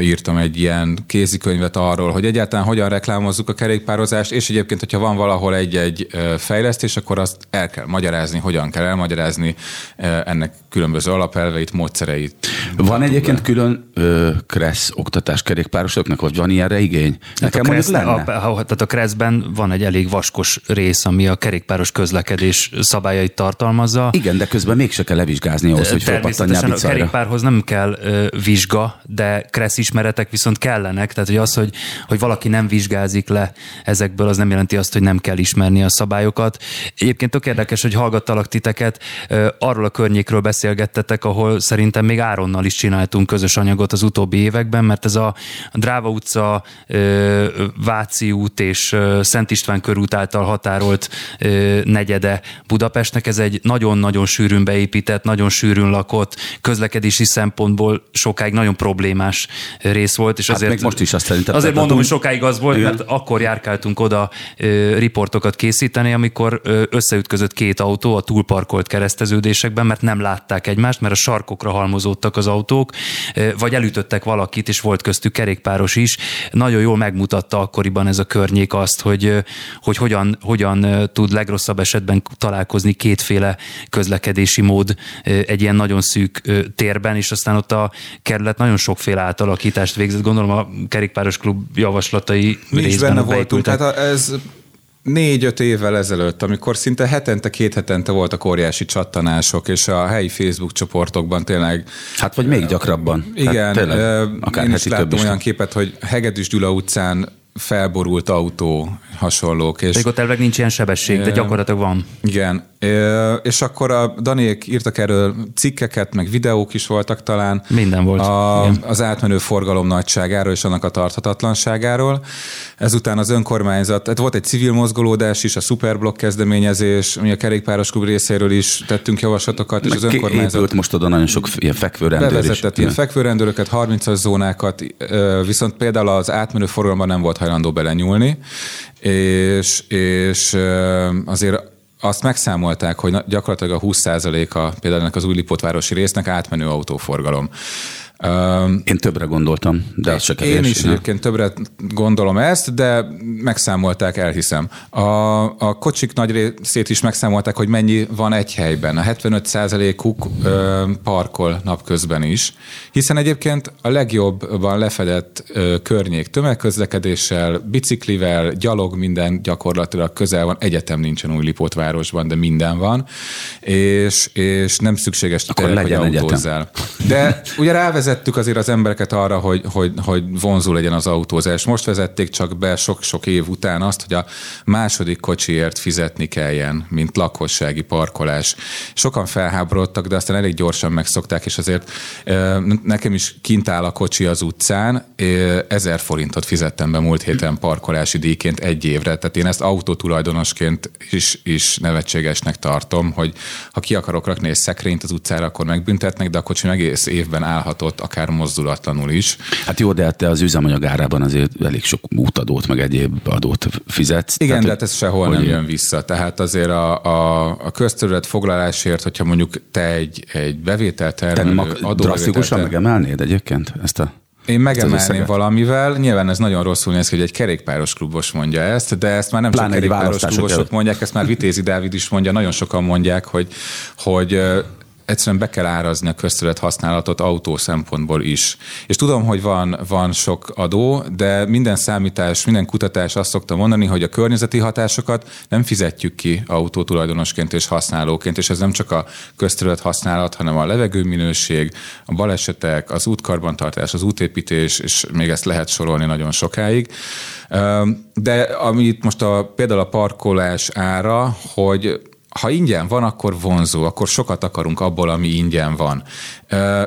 írtam egy ilyen kézikönyvet arról, hogy egyáltalán hogyan reklámozzuk a kerékpározást, és egyébként, hogyha van valahol egy-egy fejlesztés, akkor azt el kell magyarázni, hogyan kell elmagyarázni ennek különböző alapelveit, módszereit. Van egyébként külön ö, Kressz oktatás kerékpárosoknak, vagy van ilyenre igény? Nekem a Kressz, lenne. A, tehát a Kresszben van egy elég vaskos rész, ami a kerékpáros közlekedés szabályait tartalmazza. Igen, de közben mégse kell levizsgázni ahhoz, hogy felpattanjál a kerékpárhoz nem kell ö, vizsga, de Kressz ismeretek viszont kellenek, tehát hogy az, hogy, hogy valaki nem vizsgázik le ezekből, az nem jelenti azt, hogy nem kell ismerni a szabályokat. Egyébként tök érdekes, hogy hallgattalak titeket, arról a környékről beszélgettetek, ahol szerintem még Áronnal is csináltunk közös anyagot az utóbbi években, mert ez a Dráva utca, Váci út és Szent István körút által határolt negyede Budapestnek, ez egy nagyon-nagyon sűrűn beépített, nagyon sűrűn lakott, közlekedési szempontból sokáig nagyon problémás rész volt, és hát azért, még most is azt szerintem. Azért mondom, hogy sokáig az volt, igen. mert akkor járkáltunk oda ö, riportokat készíteni, amikor ö, összeütközött két autó a túlparkolt kereszteződésekben, mert nem látták egymást, mert a sarkokra halmozódtak az autók, vagy elütöttek valakit, és volt köztük kerékpáros is. Nagyon jól megmutatta akkoriban ez a környék azt, hogy, hogy hogyan, hogyan tud legrosszabb esetben találkozni kétféle közlekedési mód egy ilyen nagyon szűk térben, és aztán ott a kerület nagyon sokféle átalakítást végzett. Gondolom a kerékpáros klub javaslatai Mi is benne voltunk. Hát ez négy-öt évvel ezelőtt, amikor szinte hetente, két hetente voltak óriási csattanások, és a helyi Facebook csoportokban tényleg... Hát vagy még gyakrabban. Igen, hát tényleg, akár én is láttam olyan képet, hogy Hegedűs Gyula utcán felborult autó hasonlók. És, Pedig ott elveg nincs ilyen sebesség, de gyakorlatilag van. Igen, és akkor a Daniék írtak erről cikkeket, meg videók is voltak talán. Minden volt. A, az átmenő forgalom nagyságáról és annak a tarthatatlanságáról. Ezután az önkormányzat, tehát volt egy civil mozgolódás is, a Superblock kezdeményezés, mi a kerékpáros klub részéről is tettünk javaslatokat, és az önkormányzat... Most oda nagyon sok ilyen fekvőrendőr Bevezetett ilyen fekvőrendőröket, 30-as zónákat, viszont például az átmenő forgalomban nem volt hajlandó belenyúlni, és, és azért azt megszámolták, hogy gyakorlatilag a 20%-a például ennek az új Lipotvárosi résznek átmenő autóforgalom. Én többre gondoltam, de az csak Én is egyébként többre gondolom ezt, de megszámolták, elhiszem. A, a kocsik nagy részét is megszámolták, hogy mennyi van egy helyben. A 75%-uk parkol napközben is, hiszen egyébként a legjobban lefedett ö, környék tömegközlekedéssel, biciklivel, gyalog minden gyakorlatilag közel van. Egyetem nincsen új Lipótvárosban, de minden van, és, és nem szükséges Akkor legyen hogy autózzál. De ugye rávezet vezettük azért az embereket arra, hogy, hogy, hogy vonzó legyen az autózás. Most vezették csak be sok-sok év után azt, hogy a második kocsiért fizetni kelljen, mint lakossági parkolás. Sokan felháborodtak, de aztán elég gyorsan megszokták, és azért nekem is kint áll a kocsi az utcán, ezer forintot fizettem be múlt héten parkolási díjként egy évre, tehát én ezt autótulajdonosként is, is nevetségesnek tartom, hogy ha ki akarok rakni egy szekrényt az utcára, akkor megbüntetnek, de a kocsi egész évben állhatott ott akár mozdulatlanul is. Hát jó, de hát te az üzemanyag árában azért elég sok útadót, meg egyéb adót fizetsz. Igen, tehát, de hát ez sehol nem jön vissza. Tehát azért a, a, a közterület foglalásért, hogyha mondjuk te egy, egy bevételtermelő adó drasztikusan megemelnéd egyébként ezt a én megemelném valamivel, nyilván ez nagyon rosszul néz ki, hogy egy kerékpáros klubos mondja ezt, de ezt már nem Pláne csak kerékpáros klubosok mondják, ezt már Vitézi Dávid is mondja, nagyon sokan mondják, hogy, hogy egyszerűen be kell árazni a közterület használatot autó szempontból is. És tudom, hogy van, van sok adó, de minden számítás, minden kutatás azt szokta mondani, hogy a környezeti hatásokat nem fizetjük ki autó tulajdonosként és használóként, és ez nem csak a közterület használat, hanem a levegőminőség, a balesetek, az útkarbantartás, az útépítés, és még ezt lehet sorolni nagyon sokáig. De amit most a, például a parkolás ára, hogy ha ingyen van, akkor vonzó, akkor sokat akarunk abból, ami ingyen van.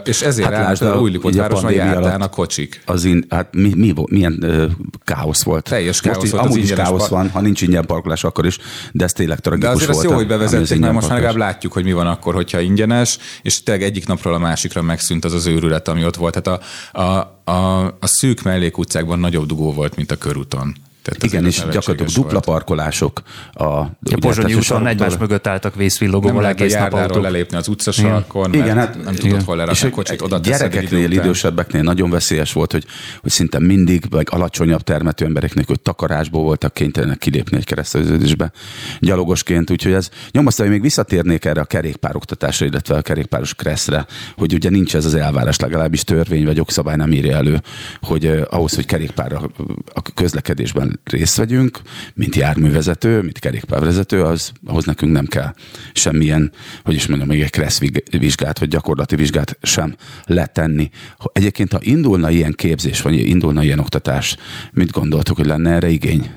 És ezért hát lásd, a új Lipótvárosban jártál a kocsik. Az in, hát mi, mi, milyen uh, káosz volt. Teljes káosz most volt. Amúgy is káosz van, ha nincs ingyen parkolás, akkor is, de ez tényleg tragikus volt. De azért volt, jó, hogy bevezették, mert most már legalább látjuk, hogy mi van akkor, hogyha ingyenes, és tényleg egyik napról a másikra megszűnt az az őrület, ami ott volt. Tehát a, a, a, a szűk mellékutcákban nagyobb dugó volt, mint a körúton. Tehát Igen, és gyakorlatilag dupla volt. parkolások. A, a Pozsonyi úton egymás mögött álltak vészvillogóval egész nap autók. lelépni az utcasarkon, Igen, hát, nem tudott hol lerakni a kocsit, oda Gyerekeknél, idősebbeknél nagyon veszélyes volt, hogy, hogy szinte mindig, vagy alacsonyabb termető embereknek, hogy takarásból voltak kénytelenek kilépni egy kereszteződésbe gyalogosként, úgyhogy ez nyomasztó, hogy még visszatérnék erre a kerékpároktatásra, illetve a kerékpáros kresszre, hogy ugye nincs ez az elvárás, legalábbis törvény vagy jogszabály nem írja elő, hogy eh, ahhoz, hogy kerékpár a közlekedésben részt vegyünk, mint járművezető, mint kerékpárvezető, az, ahhoz nekünk nem kell semmilyen, hogy is mondjam, még egy kressz vizsgát, vagy gyakorlati vizsgát sem letenni. Egyébként, ha indulna ilyen képzés, vagy indulna ilyen oktatás, mit gondoltok, hogy lenne erre igény?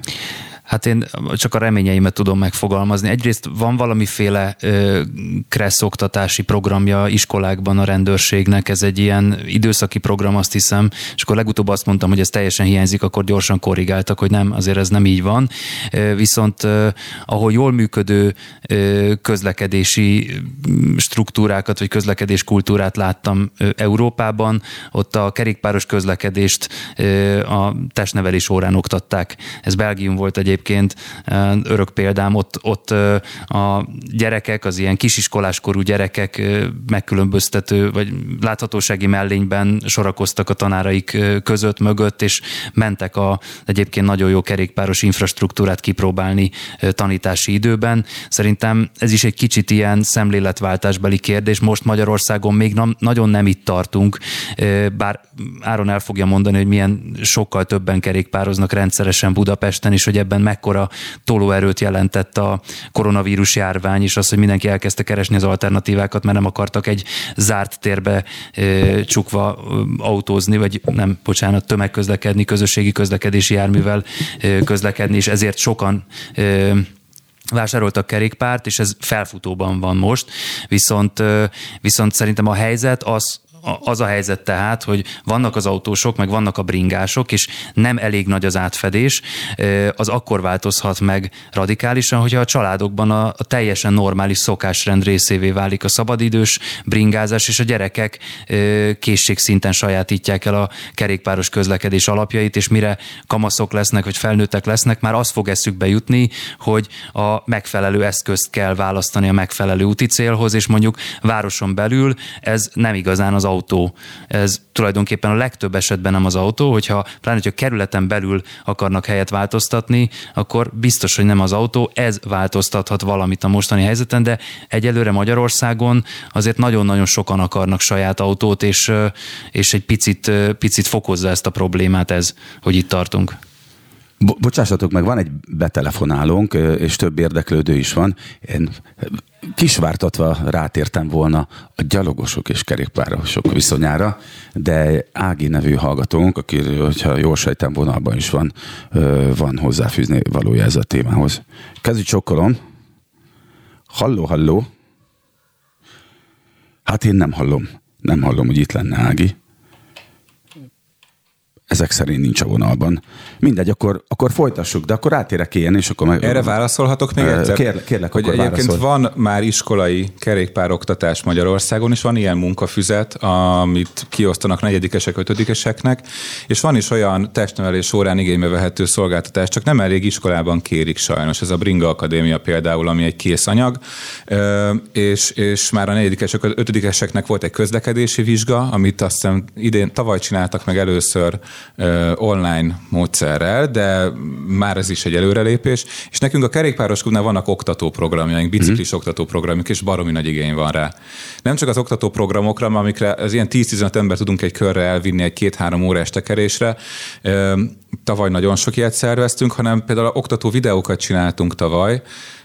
Hát én csak a reményeimet tudom megfogalmazni. Egyrészt van valamiféle kressz oktatási programja iskolákban a rendőrségnek, ez egy ilyen időszaki program, azt hiszem, és akkor legutóbb azt mondtam, hogy ez teljesen hiányzik, akkor gyorsan korrigáltak, hogy nem, azért ez nem így van. Viszont ahol jól működő közlekedési struktúrákat, vagy közlekedés kultúrát láttam Európában, ott a kerékpáros közlekedést a testnevelés órán oktatták. Ez Belgium volt egyébként, egyébként örök példám, ott, ott a gyerekek, az ilyen kisiskoláskorú gyerekek megkülönböztető, vagy láthatósági mellényben sorakoztak a tanáraik között, mögött, és mentek a egyébként nagyon jó kerékpáros infrastruktúrát kipróbálni tanítási időben. Szerintem ez is egy kicsit ilyen szemléletváltásbeli kérdés. Most Magyarországon még nem, nagyon nem itt tartunk, bár Áron el fogja mondani, hogy milyen sokkal többen kerékpároznak rendszeresen Budapesten, és hogy ebben mekkora tolóerőt jelentett a koronavírus járvány, és az, hogy mindenki elkezdte keresni az alternatívákat, mert nem akartak egy zárt térbe csukva autózni, vagy nem, bocsánat, tömegközlekedni, közösségi közlekedési járművel közlekedni, és ezért sokan vásároltak kerékpárt, és ez felfutóban van most, viszont, viszont szerintem a helyzet az, az a helyzet tehát, hogy vannak az autósok, meg vannak a bringások, és nem elég nagy az átfedés, az akkor változhat meg radikálisan, hogyha a családokban a, a teljesen normális szokásrend részévé válik a szabadidős bringázás, és a gyerekek készségszinten sajátítják el a kerékpáros közlekedés alapjait, és mire kamaszok lesznek, vagy felnőttek lesznek, már az fog eszükbe jutni, hogy a megfelelő eszközt kell választani a megfelelő úti célhoz, és mondjuk városon belül ez nem igazán az autó. Ez tulajdonképpen a legtöbb esetben nem az autó, hogyha pláne, hogyha kerületen belül akarnak helyet változtatni, akkor biztos, hogy nem az autó, ez változtathat valamit a mostani helyzeten, de egyelőre Magyarországon azért nagyon-nagyon sokan akarnak saját autót, és, és egy picit, picit fokozza ezt a problémát ez, hogy itt tartunk. Bo- bocsássatok meg, van egy betelefonálónk, és több érdeklődő is van. Én kisvártatva rátértem volna a gyalogosok és kerékpárosok viszonyára, de Ági nevű hallgatónk, aki, hogyha jól sejtem, vonalban is van, van hozzáfűzni valója ez a témához. Kezdjük csokkolom. Halló, halló. Hát én nem hallom. Nem hallom, hogy itt lenne Ági ezek szerint nincs a vonalban. Mindegy, akkor, akkor folytassuk, de akkor átérek ilyen, és akkor meg... Erre válaszolhatok még egyszer? Kérlek, kérlek hogy akkor egyébként válaszol. van már iskolai kerékpároktatás Magyarországon, és van ilyen munkafüzet, amit kiosztanak negyedikesek, ötödikeseknek, és van is olyan testnevelés órán igénybe vehető szolgáltatás, csak nem elég iskolában kérik sajnos. Ez a Bringa Akadémia például, ami egy kész anyag, és, és már a negyedikesek, ötödikeseknek volt egy közlekedési vizsga, amit azt hiszem idén, tavaly csináltak meg először online módszerrel, de már ez is egy előrelépés, és nekünk a kerékpáros klubnál vannak oktatóprogramjaink, biciklis mm-hmm. oktatóprogramjuk, és baromi nagy igény van rá. Nem csak az oktatóprogramokra, amikre az ilyen 10-15 ember tudunk egy körre elvinni egy két-három órás tekerésre, tavaly nagyon sok ilyet szerveztünk, hanem például oktató videókat csináltunk tavaly,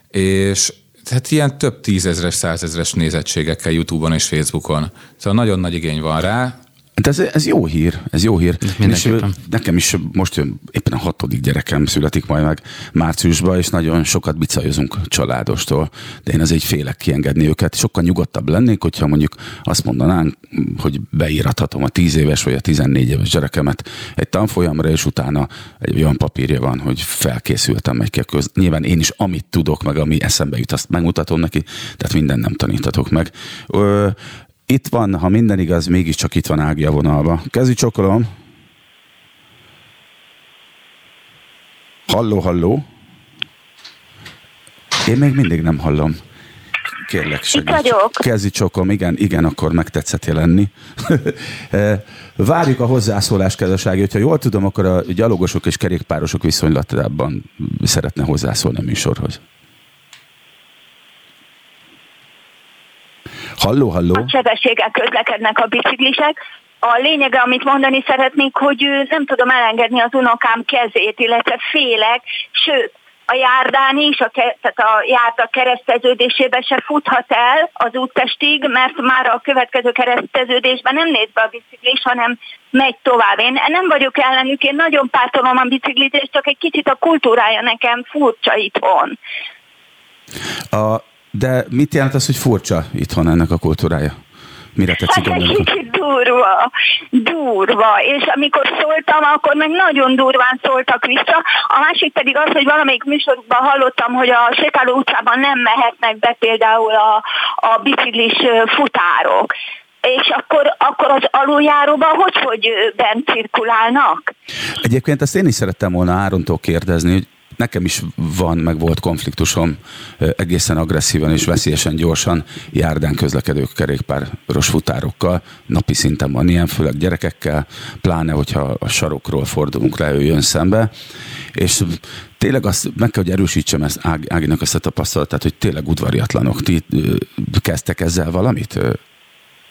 és tehát ilyen több tízezres, százezres nézettségekkel YouTube-on és Facebookon. Szóval nagyon nagy igény van rá, de ez, ez jó hír, ez jó hír. És nekem is most jön, éppen a hatodik gyerekem születik majd meg márciusban, és nagyon sokat bicajozunk családostól, de én azért félek kiengedni őket. Sokkal nyugodtabb lennék, hogyha mondjuk azt mondanánk, hogy beírathatom a tíz éves vagy a tizennégy éves gyerekemet egy tanfolyamra, és utána egy olyan papírja van, hogy felkészültem egy köz. Nyilván én is amit tudok, meg ami eszembe jut, azt megmutatom neki, tehát minden nem tanítatok meg. Ö, itt van, ha minden igaz, mégiscsak itt van Ági a vonalba. Kezdj csokolom. Halló, halló. Én még mindig nem hallom. Kérlek, segíts. Itt vagyok. Kezdj csokom, igen, igen, akkor megtetszett jelenni. Eh, várjuk a hozzászólás, kedvesági. Hogyha jól tudom, akkor a gyalogosok és kerékpárosok viszonylatában szeretne hozzászólni a műsorhoz. Halló, halló. A sebességgel közlekednek a biciklisek. A lényege, amit mondani szeretnék, hogy nem tudom elengedni az unokám kezét, illetve félek, sőt, a járdán is, a, tehát a járda kereszteződésében se futhat el az úttestig, mert már a következő kereszteződésben nem néz be a biciklis, hanem megy tovább. Én nem vagyok ellenük, én nagyon pártolom a biciklit, és csak egy kicsit a kultúrája nekem furcsa itthon. A de mit jelent az, hogy furcsa itthon ennek a kultúrája? Mire tetszik hát kicsit durva, durva, és amikor szóltam, akkor meg nagyon durván szóltak vissza. A másik pedig az, hogy valamelyik műsorban hallottam, hogy a sétáló utcában nem mehetnek be például a, a biciklis futárok és akkor, akkor az aluljáróban hogy, hogy bent cirkulálnak? Egyébként ezt én is szerettem volna Árontól kérdezni, hogy nekem is van, meg volt konfliktusom egészen agresszívan és veszélyesen gyorsan járdán közlekedők kerékpáros futárokkal. Napi szinten van ilyen, főleg gyerekekkel, pláne, hogyha a sarokról fordulunk le, ő jön szembe. És tényleg azt meg kell, hogy erősítsem ezt Ág, Áginak ezt a tapasztalatát, hogy tényleg udvariatlanok. Ti kezdtek ezzel valamit?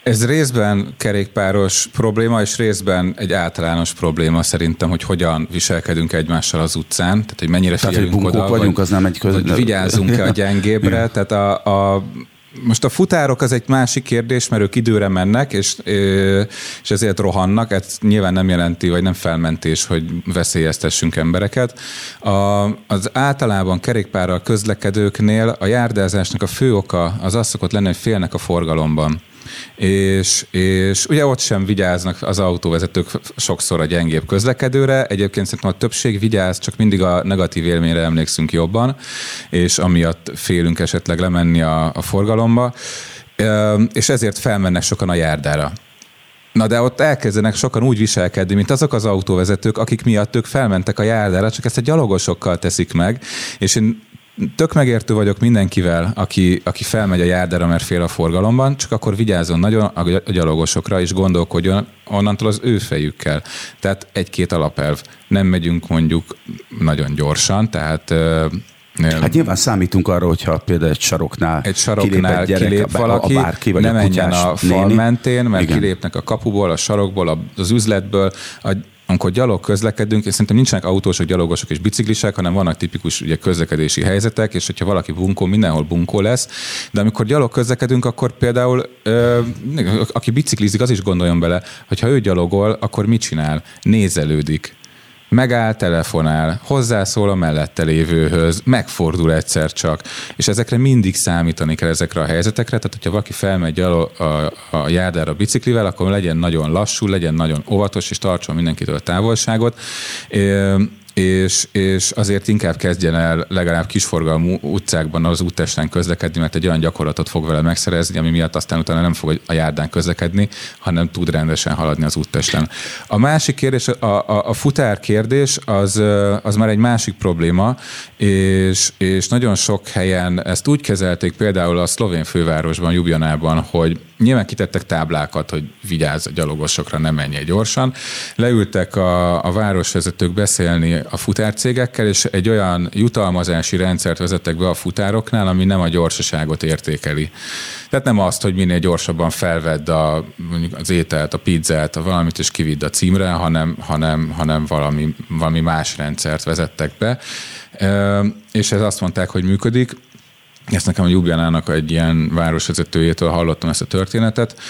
Ez részben kerékpáros probléma, és részben egy általános probléma szerintem, hogy hogyan viselkedünk egymással az utcán, tehát hogy mennyire figyelünk tehát, hogy oda, vagyunk, az nem egy köz... hogy vigyázzunk-e a gyengébbre, tehát a, a most a futárok az egy másik kérdés, mert ők időre mennek, és, és ezért rohannak. Ez nyilván nem jelenti, vagy nem felmentés, hogy veszélyeztessünk embereket. A, az általában kerékpárral közlekedőknél a járdázásnak a fő oka az az szokott lenni, hogy félnek a forgalomban és, és ugye ott sem vigyáznak az autóvezetők sokszor a gyengébb közlekedőre. Egyébként szerintem a többség vigyáz, csak mindig a negatív élményre emlékszünk jobban, és amiatt félünk esetleg lemenni a, a forgalomba, és ezért felmennek sokan a járdára. Na de ott elkezdenek sokan úgy viselkedni, mint azok az autóvezetők, akik miatt ők felmentek a járdára, csak ezt a gyalogosokkal teszik meg, és én tök megértő vagyok mindenkivel, aki, aki felmegy a járdára, mert fél a forgalomban, csak akkor vigyázzon nagyon a gyalogosokra, és gondolkodjon onnantól az ő fejükkel. Tehát egy-két alapelv. Nem megyünk mondjuk nagyon gyorsan, tehát Hát nyilván számítunk arra, hogyha például egy saroknál, egy saroknál kilép, gyerek, kilép valaki, a bárki, vagy ne menjen a fal néni. mentén, mert Igen. kilépnek a kapuból, a sarokból, az üzletből, a amikor gyalog közlekedünk, és szerintem nincsenek autósok, gyalogosok és biciklisek, hanem vannak tipikus ugye, közlekedési helyzetek, és hogyha valaki bunkó, mindenhol bunkó lesz. De amikor gyalog közlekedünk, akkor például ö, aki biciklizik, az is gondoljon bele, hogy ha ő gyalogol, akkor mit csinál? Nézelődik megáll, telefonál, hozzászól a mellette lévőhöz, megfordul egyszer csak, és ezekre mindig számítani kell ezekre a helyzetekre, tehát hogyha valaki felmegy a, a, a járdára biciklivel, akkor legyen nagyon lassú, legyen nagyon óvatos, és tartson mindenkitől a távolságot és, és azért inkább kezdjen el legalább kisforgalmú utcákban az úttesten közlekedni, mert egy olyan gyakorlatot fog vele megszerezni, ami miatt aztán utána nem fog a járdán közlekedni, hanem tud rendesen haladni az úttesten. A másik kérdés, a, a, a futár kérdés, az, az már egy másik probléma, és, és nagyon sok helyen ezt úgy kezelték, például a szlovén fővárosban, Jubjanában, hogy nyilván kitettek táblákat, hogy vigyázz a gyalogosokra, nem menj gyorsan. Leültek a, a városvezetők beszélni a futárcégekkel, és egy olyan jutalmazási rendszert vezettek be a futároknál, ami nem a gyorsaságot értékeli. Tehát nem azt, hogy minél gyorsabban felvedd a, az ételt, a pizzát, a valamit, és kividd a címre, hanem, hanem, hanem valami, valami más rendszert vezettek be. És ez azt mondták, hogy működik. Ezt nekem a Ljubljanának egy ilyen városvezetőjétől hallottam ezt a történetet.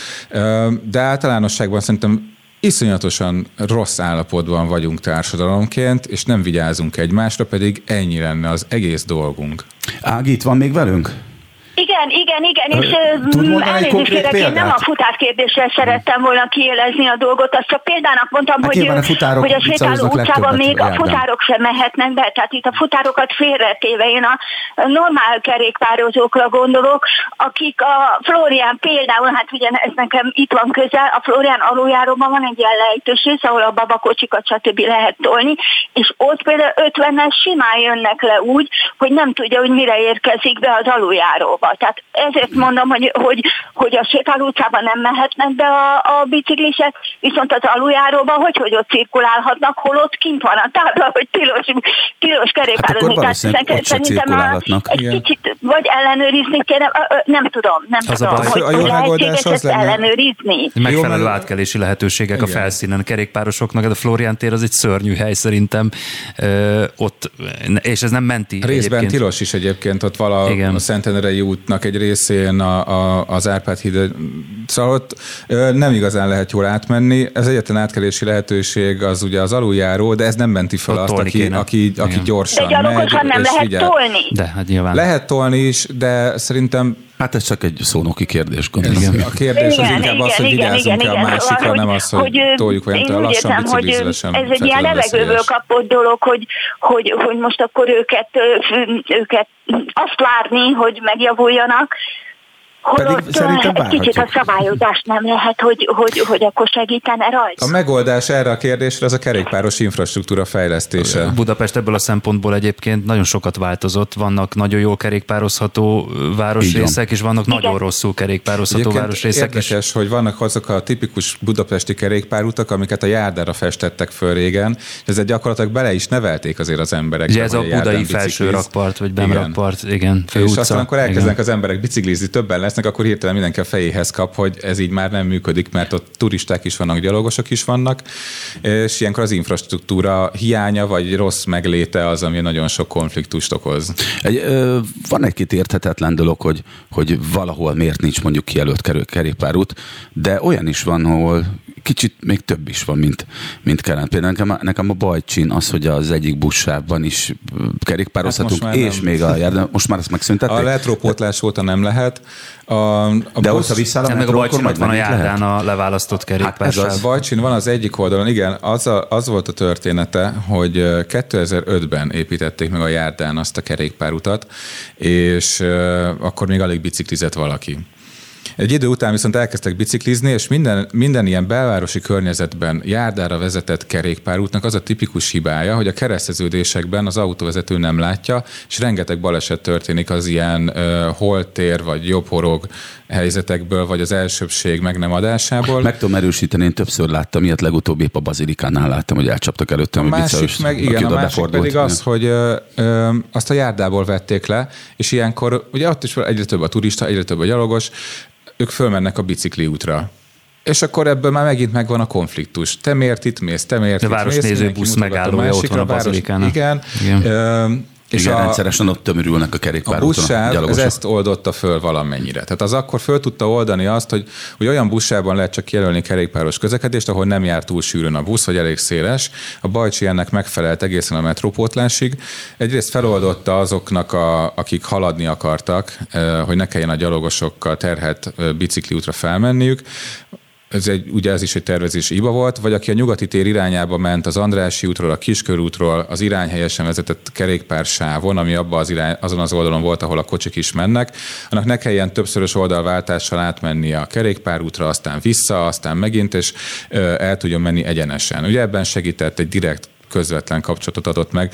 De általánosságban szerintem iszonyatosan rossz állapotban vagyunk társadalomként, és nem vigyázunk egymásra, pedig ennyi lenne az egész dolgunk. Ági, itt van még velünk? Igen, igen, igen, és elnézést kérek, én nem a futárkérdéssel szerettem volna kielezni a dolgot, azt csak példának mondtam, hát hogy, a hogy a sétáló utcában még a futárok sem mehetnek be, tehát itt a futárokat félretéve én a normál kerékpározókra gondolok, akik a Florian például, hát ugye ez nekem itt van közel, a Florian aluljáróban van egy ilyen lejtős ahol a babakocsikat stb. lehet tolni, és ott például 50-es simán jönnek le úgy, hogy nem tudja, hogy mire érkezik be az aluljáróba. Tehát ezért mondom, hogy, hogy, hogy a sétáló utcában nem mehetnek be a, a biciklisek, viszont az aluljáróban hogy, hogy ott cirkulálhatnak, hol ott kint van a tábla, hogy tilos, tilos kerékpározni. Hát Tehát szerintem a, egy Igen. kicsit vagy ellenőrizni kéne, nem tudom, nem az tudom, a baj, hogy, a jó lehetséges ezt lenne. ellenőrizni. Megfelelő átkelési lehetőségek Igen. a felszínen. Kerékpárosoknak, de a Florián tér az egy szörnyű hely szerintem. Ö, ott, és ez nem menti. Részben egyébként. tilos is egyébként, ott vala a Szentendrei út útnak egy részén a, a, az Árpád híd, szóval ott nem igazán lehet jól átmenni. Ez egyetlen átkelési lehetőség az ugye az aluljáró, de ez nem menti fel azt, aki, aki, aki gyorsan de megy. nem lehet vigyel. tolni. De, hát nyilván. Lehet tolni is, de szerintem Hát ez csak egy szónoki kérdés, gondolom. Igen. A kérdés igen, az inkább igen, az, hogy vigyázzunk igen, a másikra, nem az, hogy, hogy toljuk vagy nem lassan biciklizve Ez egy ilyen levegőből kapott dolog, hogy, hogy, hogy most akkor őket, őket azt várni, hogy megjavuljanak, Holott szerintem egy kicsit a szabályozást nem lehet, hogy, hogy, hogy akkor segítene rajta. A megoldás erre a kérdésre az a kerékpáros infrastruktúra fejlesztése. Budapest ebből a szempontból egyébként nagyon sokat változott. Vannak nagyon jól kerékpározható városrészek, és vannak Igen. nagyon rosszul kerékpározható egyébként városrészek érdekes, is. hogy vannak azok a tipikus budapesti kerékpárutak, amiket a járdára festettek föl régen, és ezzel gyakorlatilag bele is nevelték azért az emberek. Ugye ez a budai felső rakpart, vagy bemrakpart, igen. igen és aztán akkor elkezdenek igen. az emberek biciklizni, többen lesznek, akkor hirtelen mindenki a fejéhez kap, hogy ez így már nem működik, mert ott turisták is vannak, gyalogosok is vannak, és ilyenkor az infrastruktúra hiánya vagy rossz megléte az, ami nagyon sok konfliktust okoz. Egy, ö, van egy-két érthetetlen dolog, hogy, hogy valahol miért nincs mondjuk kijelölt kerékpárút, de olyan is van, ahol kicsit még több is van, mint, mint kellene. Például nekem, nekem a bajcsin az, hogy az egyik buszsávban is kerékpározhatunk, hát és nem. még a járda, most már ezt megszüntették? A letrópótlás óta nem lehet. A, a De busz, ott, vissza a meg a bajcsin ott van a járdán a leválasztott kerékpár. Hát a bajcsin van az egyik oldalon, igen, az, a, az volt a története, hogy 2005-ben építették meg a járdán azt a kerékpárutat, és uh, akkor még alig biciklizett valaki. Egy idő után viszont elkezdtek biciklizni, és minden, minden ilyen belvárosi környezetben járdára vezetett kerékpárútnak az a tipikus hibája, hogy a kereszteződésekben az autóvezető nem látja, és rengeteg baleset történik az ilyen uh, holtér vagy jobb horog helyzetekből, vagy az elsőbség meg nem adásából. Meg tudom erősíteni, én többször láttam, ilyet legutóbb épp a bazilikánál láttam, hogy elcsaptak előttem a, másik vissza, meg, igen, a másik pedig az, hogy ö, ö, azt a járdából vették le, és ilyenkor, ugye ott is egyre több a turista, egyre több a gyalogos, ők fölmennek a bicikli útra. És akkor ebből már megint megvan a konfliktus. Te miért itt mész, te miért a itt városnéző busz megállója ott van a bazilikánál. Igen. igen. És Igen, a, rendszeresen ott tömörülnek a kerékpár. A buszsáv ez ezt oldotta föl valamennyire. Tehát az akkor föl tudta oldani azt, hogy, hogy olyan buszsában lehet csak jelölni kerékpáros közlekedést, ahol nem jár túl sűrűn a busz, vagy elég széles. A Bajcsi ennek megfelelt egészen a metrópótlásig. Egyrészt feloldotta azoknak, a, akik haladni akartak, eh, hogy ne kelljen a gyalogosokkal terhet eh, bicikliútra felmenniük ez egy, ugye ez is egy tervezési hiba volt, vagy aki a nyugati tér irányába ment az Andrási útról, a Kiskörútról, az irányhelyesen vezetett kerékpársávon, ami abban az irány, azon az oldalon volt, ahol a kocsik is mennek, annak ne kelljen többszörös oldalváltással átmenni a kerékpárútra, aztán vissza, aztán megint, és el tudjon menni egyenesen. Ugye ebben segített egy direkt közvetlen kapcsolatot adott meg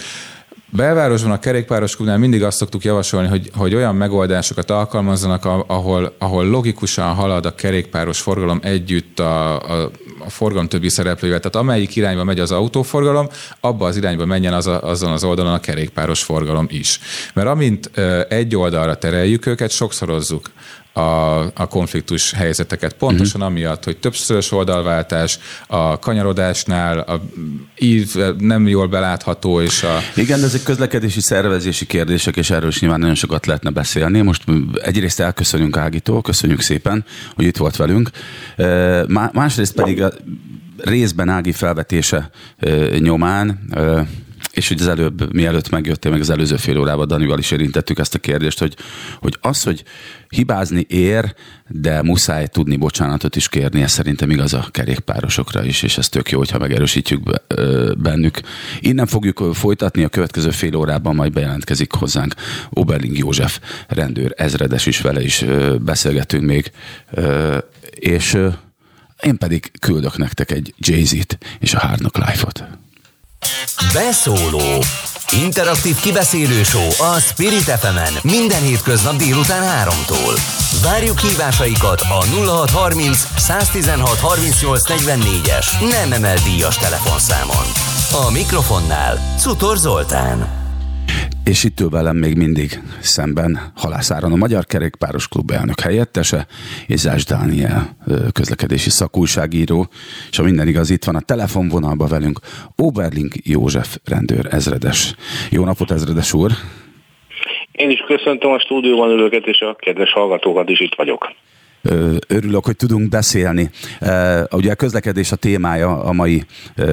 Belvárosban a kerékpáros klubnál mindig azt szoktuk javasolni, hogy, hogy olyan megoldásokat alkalmazzanak, ahol, ahol logikusan halad a kerékpáros forgalom együtt a, a, a forgalom többi szereplővel. Tehát amelyik irányba megy az autóforgalom, abba az irányba menjen az a, azon az oldalon a kerékpáros forgalom is. Mert amint egy oldalra tereljük őket, sokszorozzuk a, a konfliktus helyzeteket. Pontosan uh-huh. amiatt, hogy többszörös oldalváltás, a kanyarodásnál a ív nem jól belátható, és a... Igen, de ezek közlekedési szervezési kérdések, és erről is nyilván nagyon sokat lehetne beszélni. Most egyrészt elköszönünk Ágitól, köszönjük szépen, hogy itt volt velünk. Másrészt pedig a részben Ági felvetése nyomán és hogy az előbb, mielőtt megjöttél, meg az előző fél órában Danival is érintettük ezt a kérdést, hogy, hogy az, hogy hibázni ér, de muszáj tudni bocsánatot is kérni, ez szerintem igaz a kerékpárosokra is, és ez tök jó, hogyha megerősítjük bennük. Innen fogjuk folytatni, a következő fél órában majd bejelentkezik hozzánk Oberling József rendőr, ezredes is vele is beszélgetünk még, és én pedig küldök nektek egy Jay-Z-t és a Hard Life-ot. Beszóló Interaktív kibeszélő a Spirit fm minden hétköznap délután 3-tól. Várjuk hívásaikat a 0630 116 38 44-es nem emel díjas telefonszámon. A mikrofonnál Cutor Zoltán. És itt ül velem még mindig szemben Halászáron a Magyar Kerékpáros Klub elnök helyettese, és Zás Dániel közlekedési szakújságíró, és a minden igaz, itt van a telefonvonalban velünk Oberling József rendőr ezredes. Jó napot, ezredes úr! Én is köszöntöm a stúdióban ülőket, és a kedves hallgatókat is itt vagyok. Örülök, hogy tudunk beszélni. Ugye a közlekedés a témája a mai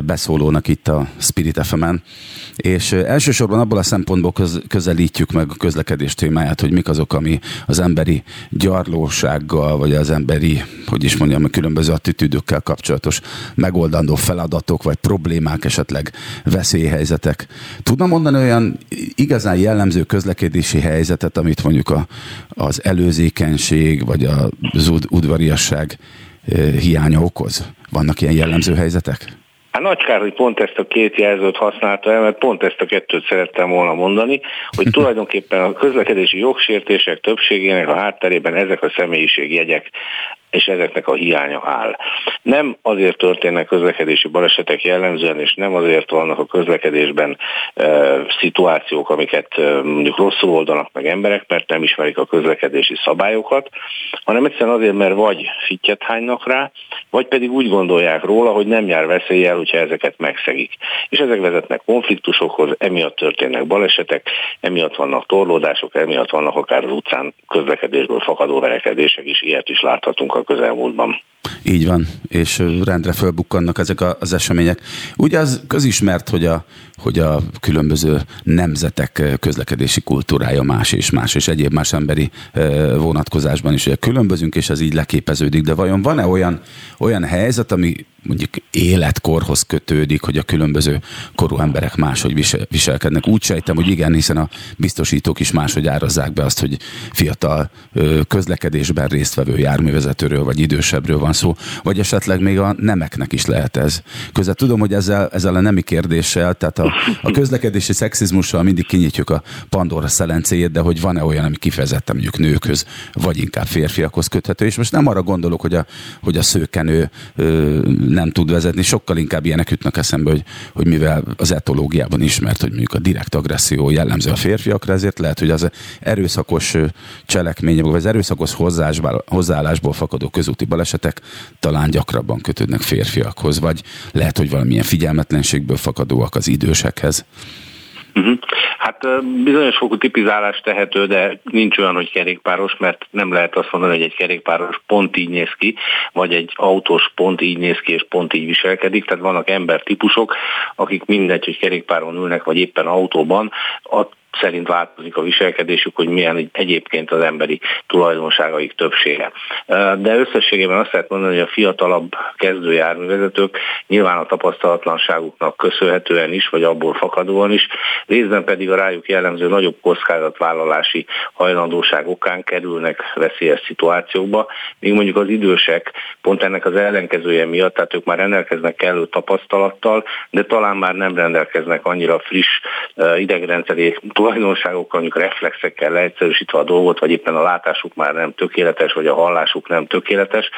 beszólónak itt a Spirit fm és elsősorban abból a szempontból közelítjük meg a közlekedés témáját, hogy mik azok, ami az emberi gyarlósággal, vagy az emberi hogy is mondjam, a különböző attitűdökkel kapcsolatos megoldandó feladatok, vagy problémák, esetleg veszélyhelyzetek. Tudna mondani olyan igazán jellemző közlekedési helyzetet, amit mondjuk a, az előzékenység, vagy az udvariasság hiánya okoz? Vannak ilyen jellemző helyzetek? Hát nagy kár, hogy pont ezt a két jelzőt használta el, mert pont ezt a kettőt szerettem volna mondani, hogy tulajdonképpen a közlekedési jogsértések többségének a hátterében ezek a személyiségjegyek és ezeknek a hiánya áll. Nem azért történnek közlekedési balesetek jellemzően, és nem azért vannak a közlekedésben e, szituációk, amiket e, mondjuk rosszul oldanak meg emberek, mert nem ismerik a közlekedési szabályokat, hanem egyszerűen azért, mert vagy fittyet hánynak rá, vagy pedig úgy gondolják róla, hogy nem jár veszéllyel, hogyha ezeket megszegik. És ezek vezetnek konfliktusokhoz, emiatt történnek balesetek, emiatt vannak torlódások, emiatt vannak akár az utcán közlekedésből fakadó verekedések is, ilyet is láthatunk a közelmúltban. Így van, és rendre fölbukkannak ezek az események. Ugye az közismert, hogy a, hogy a különböző nemzetek közlekedési kultúrája más és más, és egyéb más emberi vonatkozásban is ugye különbözünk, és ez így leképeződik. De vajon van-e olyan, olyan helyzet, ami mondjuk életkorhoz kötődik, hogy a különböző korú emberek máshogy visel, viselkednek. Úgy sejtem, hogy igen, hiszen a biztosítók is máshogy árazzák be azt, hogy fiatal közlekedésben résztvevő járművezetőről vagy idősebbről van szó, vagy esetleg még a nemeknek is lehet ez. Közben tudom, hogy ezzel, ezzel a nemi kérdéssel, tehát a, a közlekedési szexizmussal mindig kinyitjuk a Pandora szelencéjét, de hogy van-e olyan, ami kifejezetten mondjuk nőkhöz, vagy inkább férfiakhoz köthető. És most nem arra gondolok, hogy a, hogy a szőkenő ö, nem tud vezetni, sokkal inkább ilyenek jutnak eszembe, hogy, hogy mivel az etológiában ismert, hogy mondjuk a direkt agresszió jellemző a férfiakra, ezért lehet, hogy az erőszakos cselekmények, vagy az erőszakos hozzáállásból fakadó közúti balesetek talán gyakrabban kötődnek férfiakhoz, vagy lehet, hogy valamilyen figyelmetlenségből fakadóak az idősekhez. Uh-huh. Hát bizonyos fokú tipizálás tehető, de nincs olyan, hogy kerékpáros, mert nem lehet azt mondani, hogy egy kerékpáros pont így néz ki, vagy egy autós pont így néz ki, és pont így viselkedik. Tehát vannak embertípusok, akik mindegy, hogy kerékpáron ülnek, vagy éppen autóban, szerint változik a viselkedésük, hogy milyen egyébként az emberi tulajdonságaik többsége. De összességében azt lehet mondani, hogy a fiatalabb kezdőjárművezetők nyilván a tapasztalatlanságuknak köszönhetően is, vagy abból fakadóan is, részben pedig a rájuk jellemző nagyobb kockázatvállalási hajlandóság okán kerülnek veszélyes szituációkba, míg mondjuk az idősek pont ennek az ellenkezője miatt, tehát ők már rendelkeznek kellő tapasztalattal, de talán már nem rendelkeznek annyira friss idegrendszeri tulajdonságokkal, mondjuk reflexekkel leegyszerűsítve a dolgot, vagy éppen a látásuk már nem tökéletes, vagy a hallásuk nem tökéletes,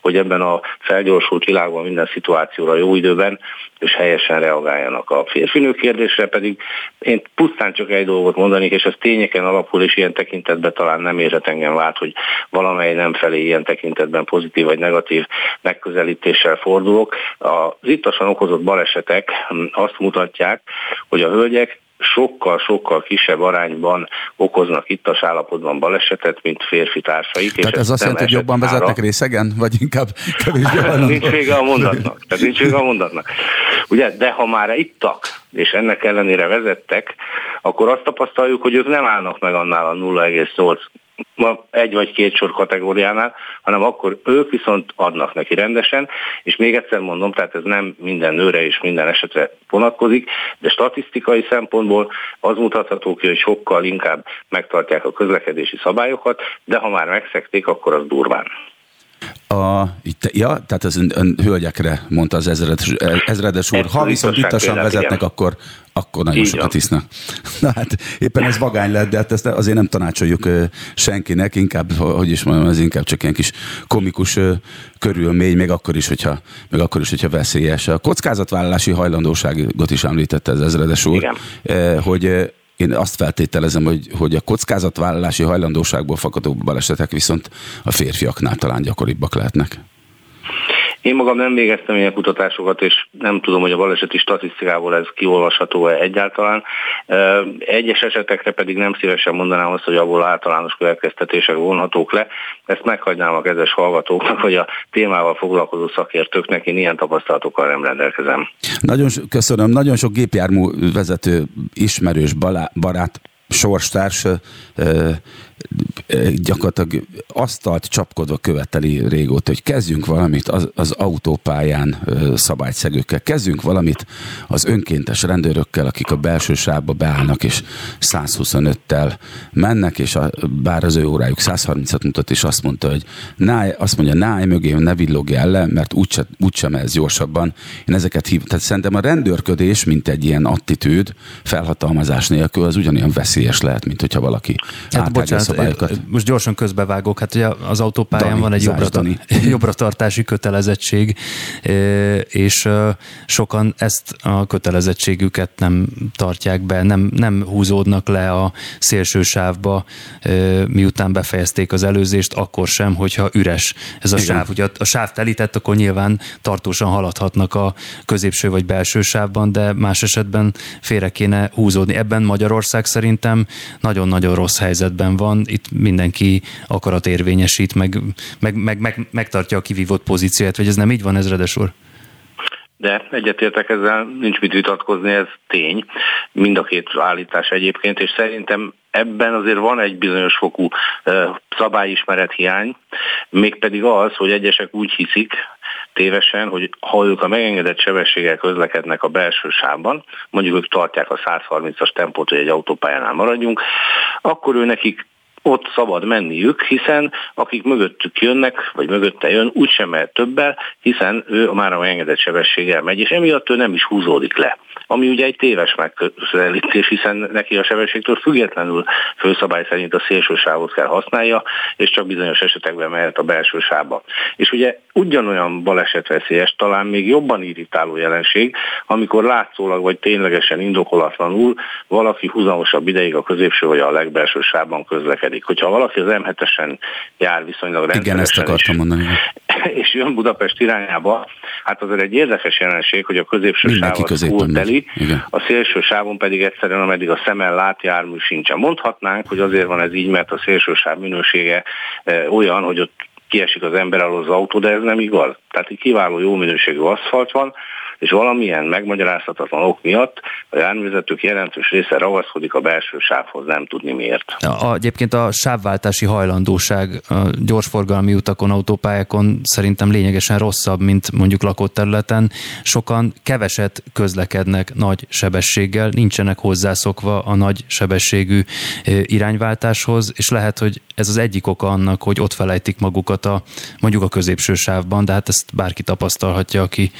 hogy ebben a felgyorsult világban minden szituációra jó időben és helyesen reagáljanak a férfinő kérdésre, pedig én pusztán csak egy dolgot mondanék, és ez tényeken alapul, és ilyen tekintetben talán nem érhet engem vált, hogy valamely nem felé ilyen tekintetben pozitív vagy negatív megközelítéssel fordulok. Az ittasan okozott balesetek azt mutatják, hogy a hölgyek sokkal-sokkal kisebb arányban okoznak itt a állapotban balesetet, mint férfi társaik. Tehát és ez azt jelenti, hogy jobban vezetnek részegen, vagy inkább kevésbé Nincs vége a mondatnak. Tehát nincs vége a mondatnak. Ugye, de ha már ittak, és ennek ellenére vezettek, akkor azt tapasztaljuk, hogy ők nem állnak meg annál a 0,8 ma egy vagy két sor kategóriánál, hanem akkor ők viszont adnak neki rendesen, és még egyszer mondom, tehát ez nem minden nőre és minden esetre vonatkozik, de statisztikai szempontból az mutatható ki, hogy sokkal inkább megtartják a közlekedési szabályokat, de ha már megszekték, akkor az durván. A, itt, ja, tehát az ön, ön hölgyekre mondta az ezredes, ezredes úr. Ha viszont ittasan vezetnek, igen. akkor, akkor nagyon Így sokat isznak. Na hát éppen ez vagány lett, de hát ezt azért nem tanácsoljuk senkinek, inkább, hogy is mondjam, ez inkább csak ilyen kis komikus körülmény, még akkor is, hogyha, még akkor is, hogyha veszélyes. A kockázatvállalási hajlandóságot is említette az ezredes úr, Igen. hogy én azt feltételezem, hogy, hogy a kockázatvállalási hajlandóságból fakadó balesetek viszont a férfiaknál talán gyakoribbak lehetnek. Én magam nem végeztem ilyen kutatásokat, és nem tudom, hogy a baleseti statisztikából ez kiolvasható-e egyáltalán. Egyes esetekre pedig nem szívesen mondanám azt, hogy abból általános következtetések vonhatók le. Ezt meghagynám a kedves hallgatóknak, hogy a témával foglalkozó szakértőknek, én ilyen tapasztalatokkal nem rendelkezem. Nagyon köszönöm, nagyon sok gépjármű vezető ismerős balá, barát sorstárs gyakorlatilag asztalt csapkodva követeli régóta, hogy kezdjünk valamit az, az autópályán szabályszegőkkel, kezdjünk valamit az önkéntes rendőrökkel, akik a belső sávba beállnak, és 125-tel mennek, és a, bár az ő órájuk 130-at mutat, és azt mondta, hogy náj, azt mondja, náj mögé, ne villogjál le, mert úgyse, úgysem ez gyorsabban. Én ezeket hívom. Tehát szerintem a rendőrködés, mint egy ilyen attitűd, felhatalmazás nélkül, az ugyanilyen veszélyes lehet, mint hogyha valaki hát, szabályokat. Most gyorsan közbevágok, hát ugye az autópályán Dani, van egy Dani. jobbra kötelezettség, és sokan ezt a kötelezettségüket nem tartják be, nem, nem húzódnak le a szélső sávba, miután befejezték az előzést, akkor sem, hogyha üres ez a Igen. sáv. Ugye a sáv telített, akkor nyilván tartósan haladhatnak a középső vagy belső sávban, de más esetben félre kéne húzódni. Ebben Magyarország szerintem nagyon-nagyon rossz helyzetben van. Itt mindenki akarat érvényesít, meg, meg, meg, meg, megtartja a kivívott pozícióját, vagy ez nem így van, ezredes úr? De egyetértek ezzel, nincs mit vitatkozni, ez tény. Mind a két állítás egyébként, és szerintem ebben azért van egy bizonyos fokú szabályismeret hiány, mégpedig az, hogy egyesek úgy hiszik, tévesen, hogy ha ők a megengedett sebességgel közlekednek a belső sávban, mondjuk ők tartják a 130-as tempót, hogy egy autópályánál maradjunk, akkor ő nekik ott szabad menniük, hiszen akik mögöttük jönnek, vagy mögötte jön, úgysem mehet többel, hiszen ő már a engedett sebességgel megy, és emiatt ő nem is húzódik le ami ugye egy téves megközelítés, hiszen neki a sebességtől függetlenül főszabály szerint a szélső sávot kell használja, és csak bizonyos esetekben mehet a belső sávba. És ugye ugyanolyan balesetveszélyes, talán még jobban irritáló jelenség, amikor látszólag vagy ténylegesen indokolatlanul valaki húzamosabb ideig a középső vagy a legbelső sávban közlekedik. Hogyha valaki az M7-esen jár viszonylag rendszeresen, Igen, ezt akartam mondani. és jön Budapest irányába, hát azért egy érdekes jelenség, hogy a középső sáv az teli, a szélső sávon pedig egyszerűen, ameddig a szemmel lát jármű sincsen. Mondhatnánk, hogy azért van ez így, mert a szélső sáv minősége e, olyan, hogy ott kiesik az ember alól az autó, de ez nem igaz. Tehát egy kiváló jó minőségű aszfalt van, és valamilyen megmagyarázhatatlan ok miatt a járművezetők jelentős része ragaszkodik a belső sávhoz, nem tudni miért. A, egyébként a sávváltási hajlandóság a gyorsforgalmi utakon, autópályákon szerintem lényegesen rosszabb, mint mondjuk lakott területen. Sokan keveset közlekednek nagy sebességgel, nincsenek hozzászokva a nagy sebességű irányváltáshoz, és lehet, hogy ez az egyik oka annak, hogy ott felejtik magukat a mondjuk a középső sávban, de hát ezt bárki tapasztalhatja, aki,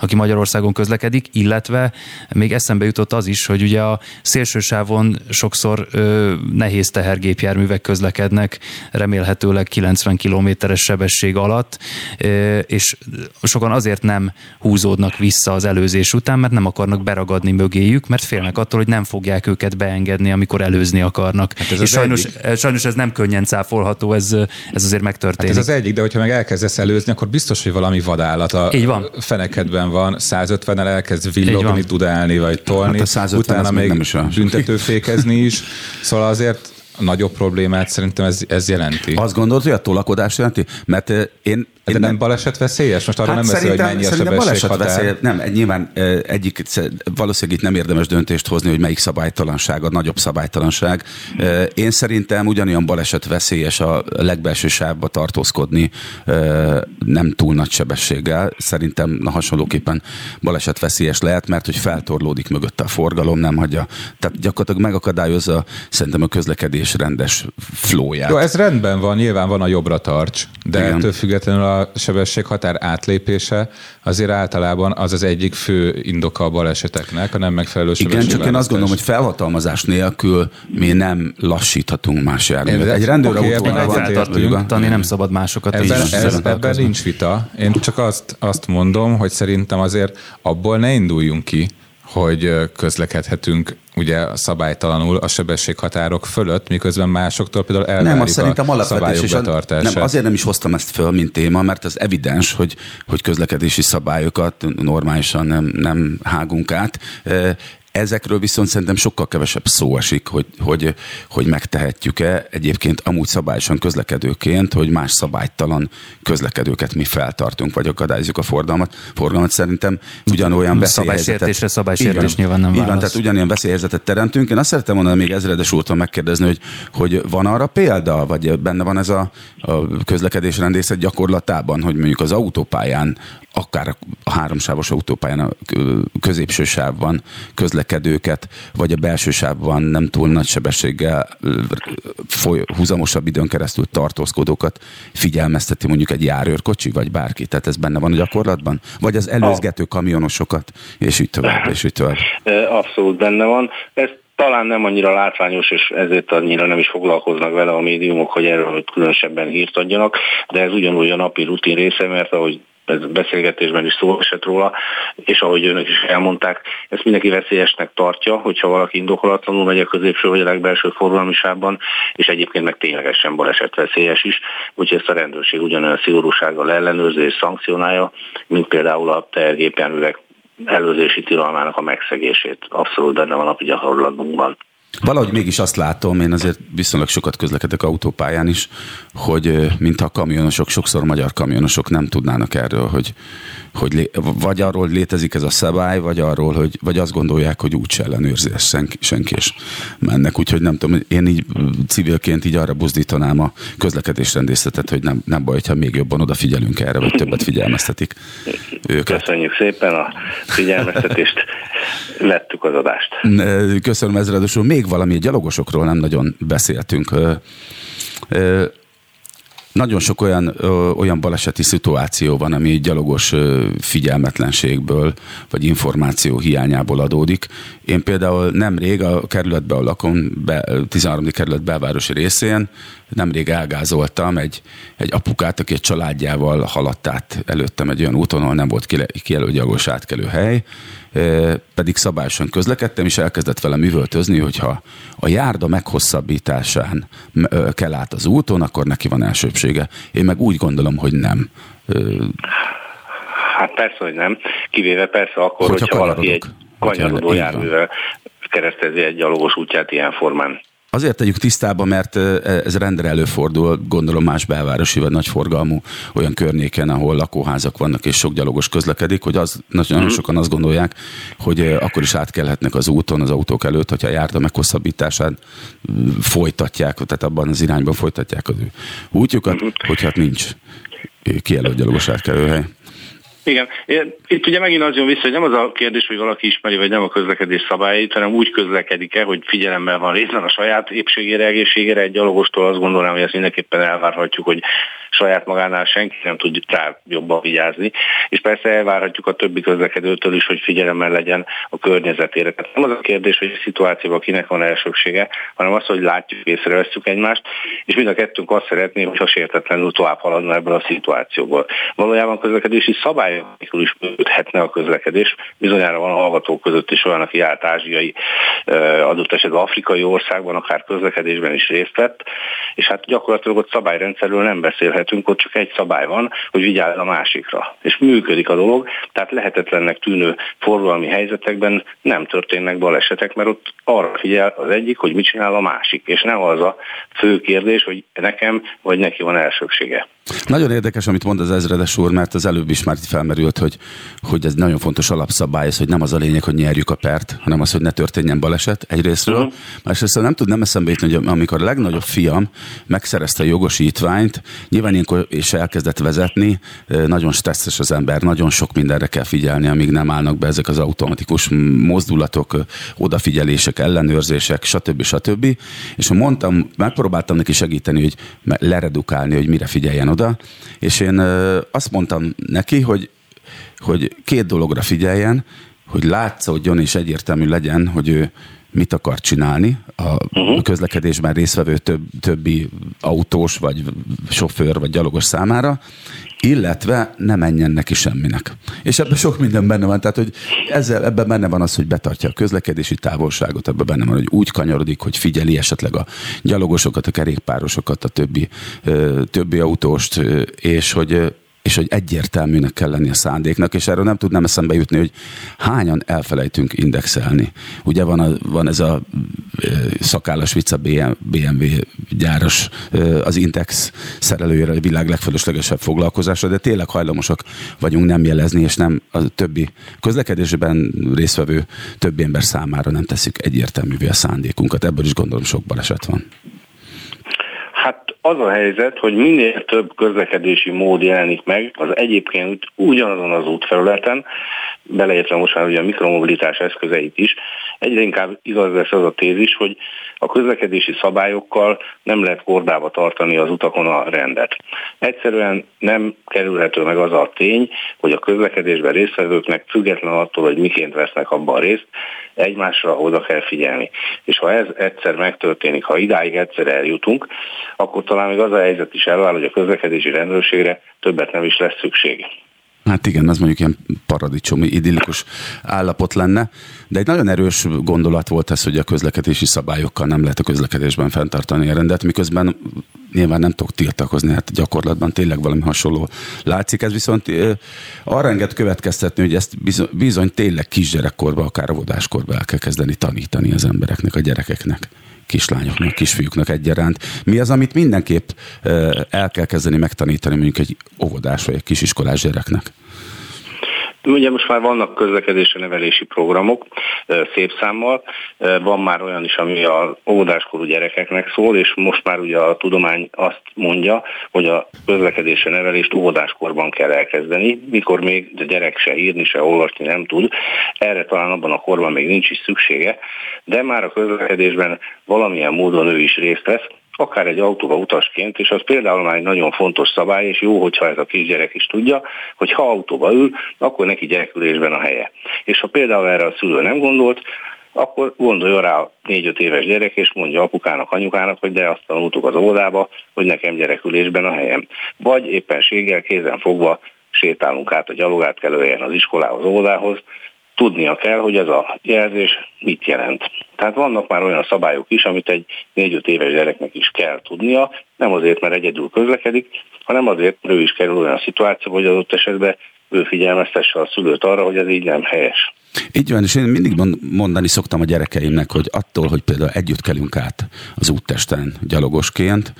aki Magyarországon Magyarországon közlekedik, illetve még eszembe jutott az is, hogy ugye a szélsősávon sokszor ö, nehéz tehergépjárművek közlekednek, remélhetőleg 90 kilométeres sebesség alatt, ö, és sokan azért nem húzódnak vissza az előzés után, mert nem akarnak beragadni mögéjük, mert félnek attól, hogy nem fogják őket beengedni, amikor előzni akarnak. Hát ez és sajnos, egyik. sajnos ez nem könnyen cáfolható, ez, ez azért megtörténik. Hát ez az egyik, de hogyha meg elkezdesz előzni, akkor biztos, hogy valami vadállat a Így van. fenekedben van, 150-nel elkezd villogni, dudálni vagy tolni, hát utána még nem is büntetőfékezni is. Szóval azért a nagyobb problémát szerintem ez, ez jelenti. Azt gondolod, hogy a tolakodás jelenti? Mert én én de nem baleset veszélyes? Most arra hát nem beszél, hogy mennyi a sebesség. Nem, nyilván egyik, valószínűleg itt nem érdemes döntést hozni, hogy melyik szabálytalanság a nagyobb szabálytalanság. Én szerintem ugyanolyan baleset veszélyes a legbelső sávba tartózkodni nem túl nagy sebességgel. Szerintem hasonlóképpen baleset veszélyes lehet, mert hogy feltorlódik mögötte a forgalom, nem hagyja. Tehát gyakorlatilag megakadályozza szerintem a közlekedés rendes flóját. Jó, ez rendben van, nyilván van a jobbra tarts, de Igen. ettől függetlenül a a sebességhatár átlépése azért általában az az egyik fő indoka a baleseteknek, a nem megfelelő Igen, csak én azt gondolom, hogy felhatalmazás nélkül mi nem lassíthatunk más járművet. Egy rendőr okay, autóval nem szabad másokat ebben, is. Ez, ebben nincs vita. Én csak azt, azt mondom, hogy szerintem azért abból ne induljunk ki, hogy közlekedhetünk ugye szabálytalanul a sebességhatárok fölött, miközben másoktól például elvárjuk nem, azt szerintem a szabályok és betartását. Nem, azért nem is hoztam ezt föl, mint téma, mert az evidens, hogy, hogy közlekedési szabályokat normálisan nem, nem hágunk át Ezekről viszont szerintem sokkal kevesebb szó esik, hogy, hogy, hogy megtehetjük-e egyébként amúgy szabályosan közlekedőként, hogy más szabálytalan közlekedőket mi feltartunk, vagy akadályozunk a forgalmat. Forgalmat szerintem ugyanolyan veszélyhelyzetet... Szabálysértésre szabálysértés nyilván nem. Így van, tehát ugyanilyen veszélyhelyzetet teremtünk. Én azt szerettem mondani még ezredes úrtól megkérdezni, hogy, hogy van arra példa, vagy benne van ez a, a közlekedésrendészet gyakorlatában, hogy mondjuk az autópályán akár a háromsávos autópályán a középső sávban közlekedőket, vagy a belső sávban nem túl nagy sebességgel foly, húzamosabb időn keresztül tartózkodókat figyelmezteti mondjuk egy járőrkocsi, vagy bárki. Tehát ez benne van a gyakorlatban? Vagy az előzgető kamionosokat, és így tovább, és így tovább. Abszolút benne van. Ez talán nem annyira látványos, és ezért annyira nem is foglalkoznak vele a médiumok, hogy erről különösebben hírt adjanak, de ez ugyanúgy a napi rutin része, mert ahogy beszélgetésben is szó esett róla, és ahogy önök is elmondták, ezt mindenki veszélyesnek tartja, hogyha valaki indokolatlanul megy a középső vagy a legbelső forgalmisában, és egyébként meg ténylegesen baleset veszélyes is, úgyhogy ezt a rendőrség ugyanolyan szigorúsággal ellenőrzi és szankcionálja, mint például a tehergépjárművek előzési tilalmának a megszegését. Abszolút benne van a napi gyakorlatban. Valahogy mégis azt látom, én azért viszonylag sokat közlekedek autópályán is, hogy mintha a kamionosok, sokszor magyar kamionosok nem tudnának erről, hogy, hogy vagy arról létezik ez a szabály, vagy arról, hogy vagy azt gondolják, hogy úgy ellenőrzi ezt senki, senki és mennek. Úgyhogy nem tudom, én így civilként így arra buzdítanám a közlekedésrendészetet, hogy nem, nem baj, ha még jobban odafigyelünk erre, vagy többet figyelmeztetik őket. Köszönjük szépen a figyelmeztetést, lettük az adást. Köszönöm ezredosul. Még valami, a gyalogosokról nem nagyon beszéltünk. Nagyon sok olyan, ö, olyan baleseti szituáció van, ami gyalogos ö, figyelmetlenségből vagy információ hiányából adódik. Én például nemrég a kerületben lakom, be, 13. kerület belvárosi részén, nemrég elgázoltam egy, egy apukát, aki egy családjával haladt át előttem egy olyan úton, ahol nem volt kijelölt gyalogos átkelő hely, pedig szabályosan közlekedtem, és elkezdett velem üvöltözni, hogyha a járda meghosszabbításán kell át az úton, akkor neki van elsőbsége. Én meg úgy gondolom, hogy nem. Hát persze, hogy nem. Kivéve persze akkor, hogyha, hogyha valaki egy kanyarodó járművel keresztezi egy gyalogos útját ilyen formán. Azért tegyük tisztába, mert ez rendre előfordul, gondolom más belvárosi vagy nagyforgalmú olyan környéken, ahol lakóházak vannak és sok gyalogos közlekedik, hogy az, nagyon mm. sokan azt gondolják, hogy akkor is átkelhetnek az úton az autók előtt, hogyha járta meghosszabbítását folytatják, tehát abban az irányban folytatják az ő útjukat, mm. hogy hát nincs kijelölt gyalogos átkelőhely. Igen. Itt ugye megint az jön vissza, hogy nem az a kérdés, hogy valaki ismeri, vagy nem a közlekedés szabályait, hanem úgy közlekedik-e, hogy figyelemmel van részben a saját épségére, egészségére. Egy gyalogostól azt gondolom, hogy ezt mindenképpen elvárhatjuk, hogy saját magánál senki nem tud rá jobban vigyázni, és persze elvárhatjuk a többi közlekedőtől is, hogy figyelemmel legyen a környezetére. Tehát nem az a kérdés, hogy a szituációban kinek van elsőbsége, hanem az, hogy látjuk, észreveszünk egymást, és mind a kettőnk azt szeretné, hogyha sértetlenül tovább haladna ebből a szituációból. Valójában közlekedési szabályokról is működhetne a közlekedés. Bizonyára van a hallgatók között is olyan, aki állt ázsiai, adott esetben afrikai országban, akár közlekedésben is részt vett, és hát gyakorlatilag ott szabályrendszerről nem beszélhet beszélgetünk, ott csak egy szabály van, hogy vigyázz a másikra. És működik a dolog, tehát lehetetlennek tűnő forgalmi helyzetekben nem történnek balesetek, mert ott arra figyel az egyik, hogy mit csinál a másik, és nem az a fő kérdés, hogy nekem vagy neki van elsőbsége. Nagyon érdekes, amit mond az ezredes úr, mert az előbb is már felmerült, hogy, hogy ez nagyon fontos alapszabály, ez, hogy nem az a lényeg, hogy nyerjük a pert, hanem az, hogy ne történjen baleset egyrésztről. Uh-huh. Másrészt nem tud nem eszembe jutni, hogy amikor a legnagyobb fiam megszerezte a jogosítványt, nyilván ilyenkor és elkezdett vezetni, nagyon stresszes az ember, nagyon sok mindenre kell figyelni, amíg nem állnak be ezek az automatikus mozdulatok, odafigyelések, ellenőrzések, stb. stb. És mondtam, megpróbáltam neki segíteni, hogy leredukálni, hogy mire figyeljen oda, és én azt mondtam neki, hogy, hogy két dologra figyeljen, hogy látszódjon és egyértelmű legyen, hogy ő mit akar csinálni a uh-huh. közlekedésben résztvevő több, többi autós, vagy sofőr, vagy gyalogos számára, illetve ne menjen neki semminek. És ebben sok minden benne van, tehát hogy ezzel, ebben benne van az, hogy betartja a közlekedési távolságot, ebben benne van, hogy úgy kanyarodik, hogy figyeli esetleg a gyalogosokat, a kerékpárosokat, a többi, többi autóst, és hogy és hogy egyértelműnek kell lenni a szándéknak, és erről nem tudnám eszembe jutni, hogy hányan elfelejtünk indexelni. Ugye van, a, van ez a szakállas vicc a BMW gyáros, az Intex szerelőjére a világ legfölöslegesebb foglalkozása, de tényleg hajlamosak vagyunk nem jelezni, és nem a többi közlekedésben résztvevő többi ember számára nem teszik egyértelművé a szándékunkat. Ebből is gondolom sok baleset van. Az a helyzet, hogy minél több közlekedési mód jelenik meg az egyébként ugyanazon az útfelületen, beleértve most már ugye a mikromobilitás eszközeit is, egyre inkább igaz lesz az a tézis, hogy a közlekedési szabályokkal nem lehet kordába tartani az utakon a rendet. Egyszerűen nem kerülhető meg az a tény, hogy a közlekedésben résztvevőknek független attól, hogy miként vesznek abban részt, egymásra oda kell figyelni. És ha ez egyszer megtörténik, ha idáig egyszer eljutunk, akkor talán még az a helyzet is eláll, hogy a közlekedési rendőrségre többet nem is lesz szükség. Hát igen, az mondjuk ilyen paradicsomi, idillikus állapot lenne, de egy nagyon erős gondolat volt ez, hogy a közlekedési szabályokkal nem lehet a közlekedésben fenntartani a rendet, miközben nyilván nem tudok tiltakozni, hát gyakorlatban tényleg valami hasonló látszik. Ez viszont arra enged következtetni, hogy ezt bizony, bizony tényleg kisgyerekkorban, akár óvodáskorban el kell kezdeni tanítani az embereknek, a gyerekeknek kislányoknak, kisfiúknak egyaránt. Mi az, amit mindenképp el kell kezdeni megtanítani mondjuk egy óvodás vagy egy kisiskolás gyereknek? Ugye most már vannak közlekedésre nevelési programok szép számmal, van már olyan is, ami a óvodáskorú gyerekeknek szól, és most már ugye a tudomány azt mondja, hogy a közlekedésre nevelést óvodáskorban kell elkezdeni, mikor még a gyerek se írni, se olvasni nem tud. Erre talán abban a korban még nincs is szüksége, de már a közlekedésben valamilyen módon ő is részt vesz, akár egy autóba utasként, és az például már egy nagyon fontos szabály, és jó, hogyha ez a kisgyerek is tudja, hogy ha autóba ül, akkor neki gyerekülésben a helye. És ha például erre a szülő nem gondolt, akkor gondolja rá négy-öt éves gyerek, és mondja apukának, anyukának, hogy de azt tanultuk az óvodába, hogy nekem gyerekülésben a helyem. Vagy éppenséggel kézen fogva sétálunk át a gyalogátkelőhelyen az iskolához, óvodához, tudnia kell, hogy ez a jelzés mit jelent. Tehát vannak már olyan szabályok is, amit egy 4-5 éves gyereknek is kell tudnia, nem azért, mert egyedül közlekedik, hanem azért, mert ő is kerül olyan szituáció, hogy adott esetben ő figyelmeztesse a szülőt arra, hogy ez így nem helyes. Így van, és én mindig mondani szoktam a gyerekeimnek, hogy attól, hogy például együtt kelünk át az úttesten gyalogosként,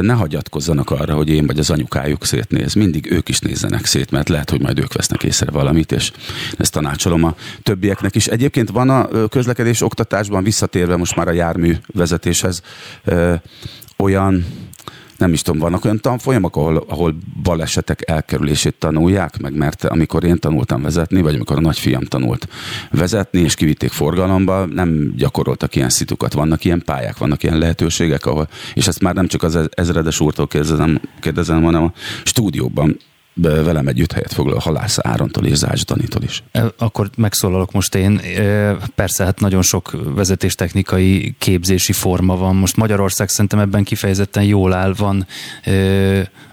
ne hagyatkozzanak arra, hogy én vagy az anyukájuk szétnéz. Mindig ők is nézzenek szét, mert lehet, hogy majd ők vesznek észre valamit, és ezt tanácsolom a többieknek is. Egyébként van a közlekedés oktatásban visszatérve most már a jármű vezetéshez olyan nem is tudom, vannak olyan tanfolyamok, ahol, ahol balesetek elkerülését tanulják meg, mert amikor én tanultam vezetni, vagy amikor a nagyfiam tanult vezetni, és kivitték forgalomba, nem gyakoroltak ilyen szitukat. Vannak ilyen pályák, vannak ilyen lehetőségek, ahol, és ezt már nem csak az ezredes úrtól kérdezem, kérdezem hanem a stúdióban velem együtt helyet foglal Halász Árontól és Zács Danitól is. Akkor megszólalok most én. Persze, hát nagyon sok vezetéstechnikai képzési forma van. Most Magyarország szerintem ebben kifejezetten jól áll. Van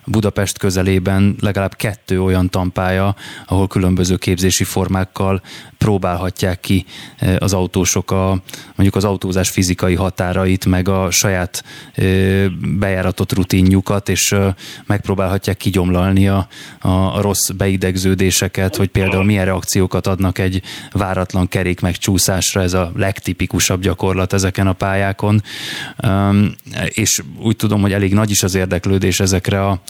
Budapest közelében legalább kettő olyan tanpálya, ahol különböző képzési formákkal próbálhatják ki eh, az autósok a, mondjuk az autózás fizikai határait, meg a saját eh, bejáratott rutinjukat, és eh, megpróbálhatják kigyomlalni a, a rossz beidegződéseket, hogy például milyen reakciókat adnak egy váratlan kerék megcsúszásra, ez a legtipikusabb gyakorlat ezeken a pályákon. És úgy tudom, hogy elég nagy is az érdeklődés ezekre a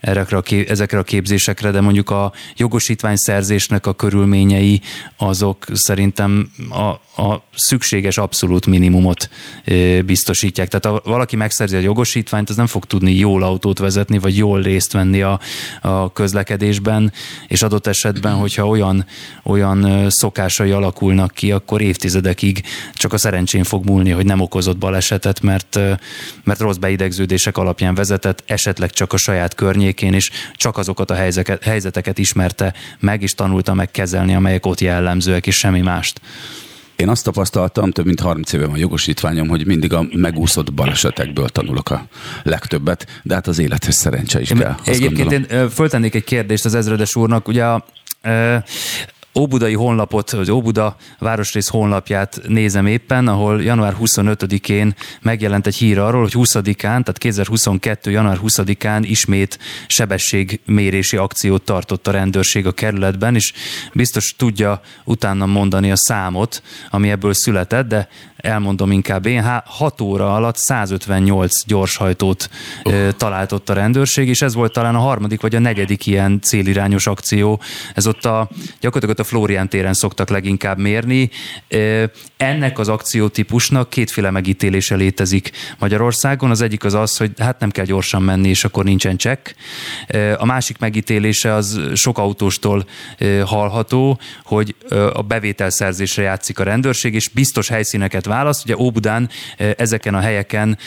ezekre a, ezekre a képzésekre, de mondjuk a jogosítványszerzésnek a körülményei azok szerintem a, a szükséges abszolút minimumot biztosítják. Tehát ha valaki megszerzi a jogosítványt, az nem fog tudni jól autót vezetni, vagy jól részt venni a, a közlekedésben, és adott esetben, hogyha olyan, olyan szokásai alakulnak ki, akkor évtizedekig csak a szerencsén fog múlni, hogy nem okozott balesetet, mert, mert rossz beidegződések alapján vezetett, esetleg csak a saját környékén környékén is csak azokat a helyzeteket, helyzeteket ismerte meg, és tanulta meg kezelni, amelyek ott jellemzőek, és semmi mást. Én azt tapasztaltam, több mint 30 éve van jogosítványom, hogy mindig a megúszott balesetekből tanulok a legtöbbet, de hát az élethez szerencse is kell. Egyébként gondolom. én föltennék egy kérdést az ezredes úrnak. Ugye a, Óbudai honlapot, vagy Óbuda városrész honlapját nézem éppen, ahol január 25-én megjelent egy hír arról, hogy 20-án, tehát 2022. január 20-án ismét sebességmérési akciót tartott a rendőrség a kerületben, és biztos tudja utána mondani a számot, ami ebből született, de elmondom inkább én, 6 óra alatt 158 gyorshajtót uh. talált a rendőrség, és ez volt talán a harmadik vagy a negyedik ilyen célirányos akció. Ez ott a, gyakorlatilag ott a Flórián téren szoktak leginkább mérni. Ennek az akciótípusnak kétféle megítélése létezik Magyarországon. Az egyik az az, hogy hát nem kell gyorsan menni, és akkor nincsen csekk. A másik megítélése az sok autóstól hallható, hogy a bevételszerzésre játszik a rendőrség, és biztos helyszíneket választ. Ugye Óbudán ezeken a helyeken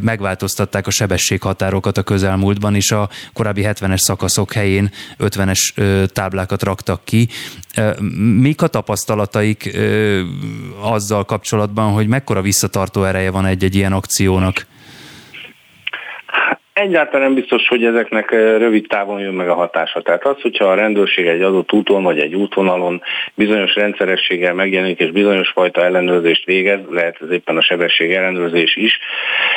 megváltoztatták a sebességhatárokat a közelmúltban, és a korábbi 70-es szakaszok helyén 50-es táblákat raktak ki. Mik a tapasztalataik azzal kapcsolatban, hogy mekkora visszatartó ereje van egy-egy ilyen akciónak? Egyáltalán nem biztos, hogy ezeknek eh, rövid távon jön meg a hatása. Tehát az, hogyha a rendőrség egy adott úton vagy egy útvonalon bizonyos rendszerességgel megjelenik és bizonyos fajta ellenőrzést végez, lehet ez éppen a sebesség ellenőrzés is,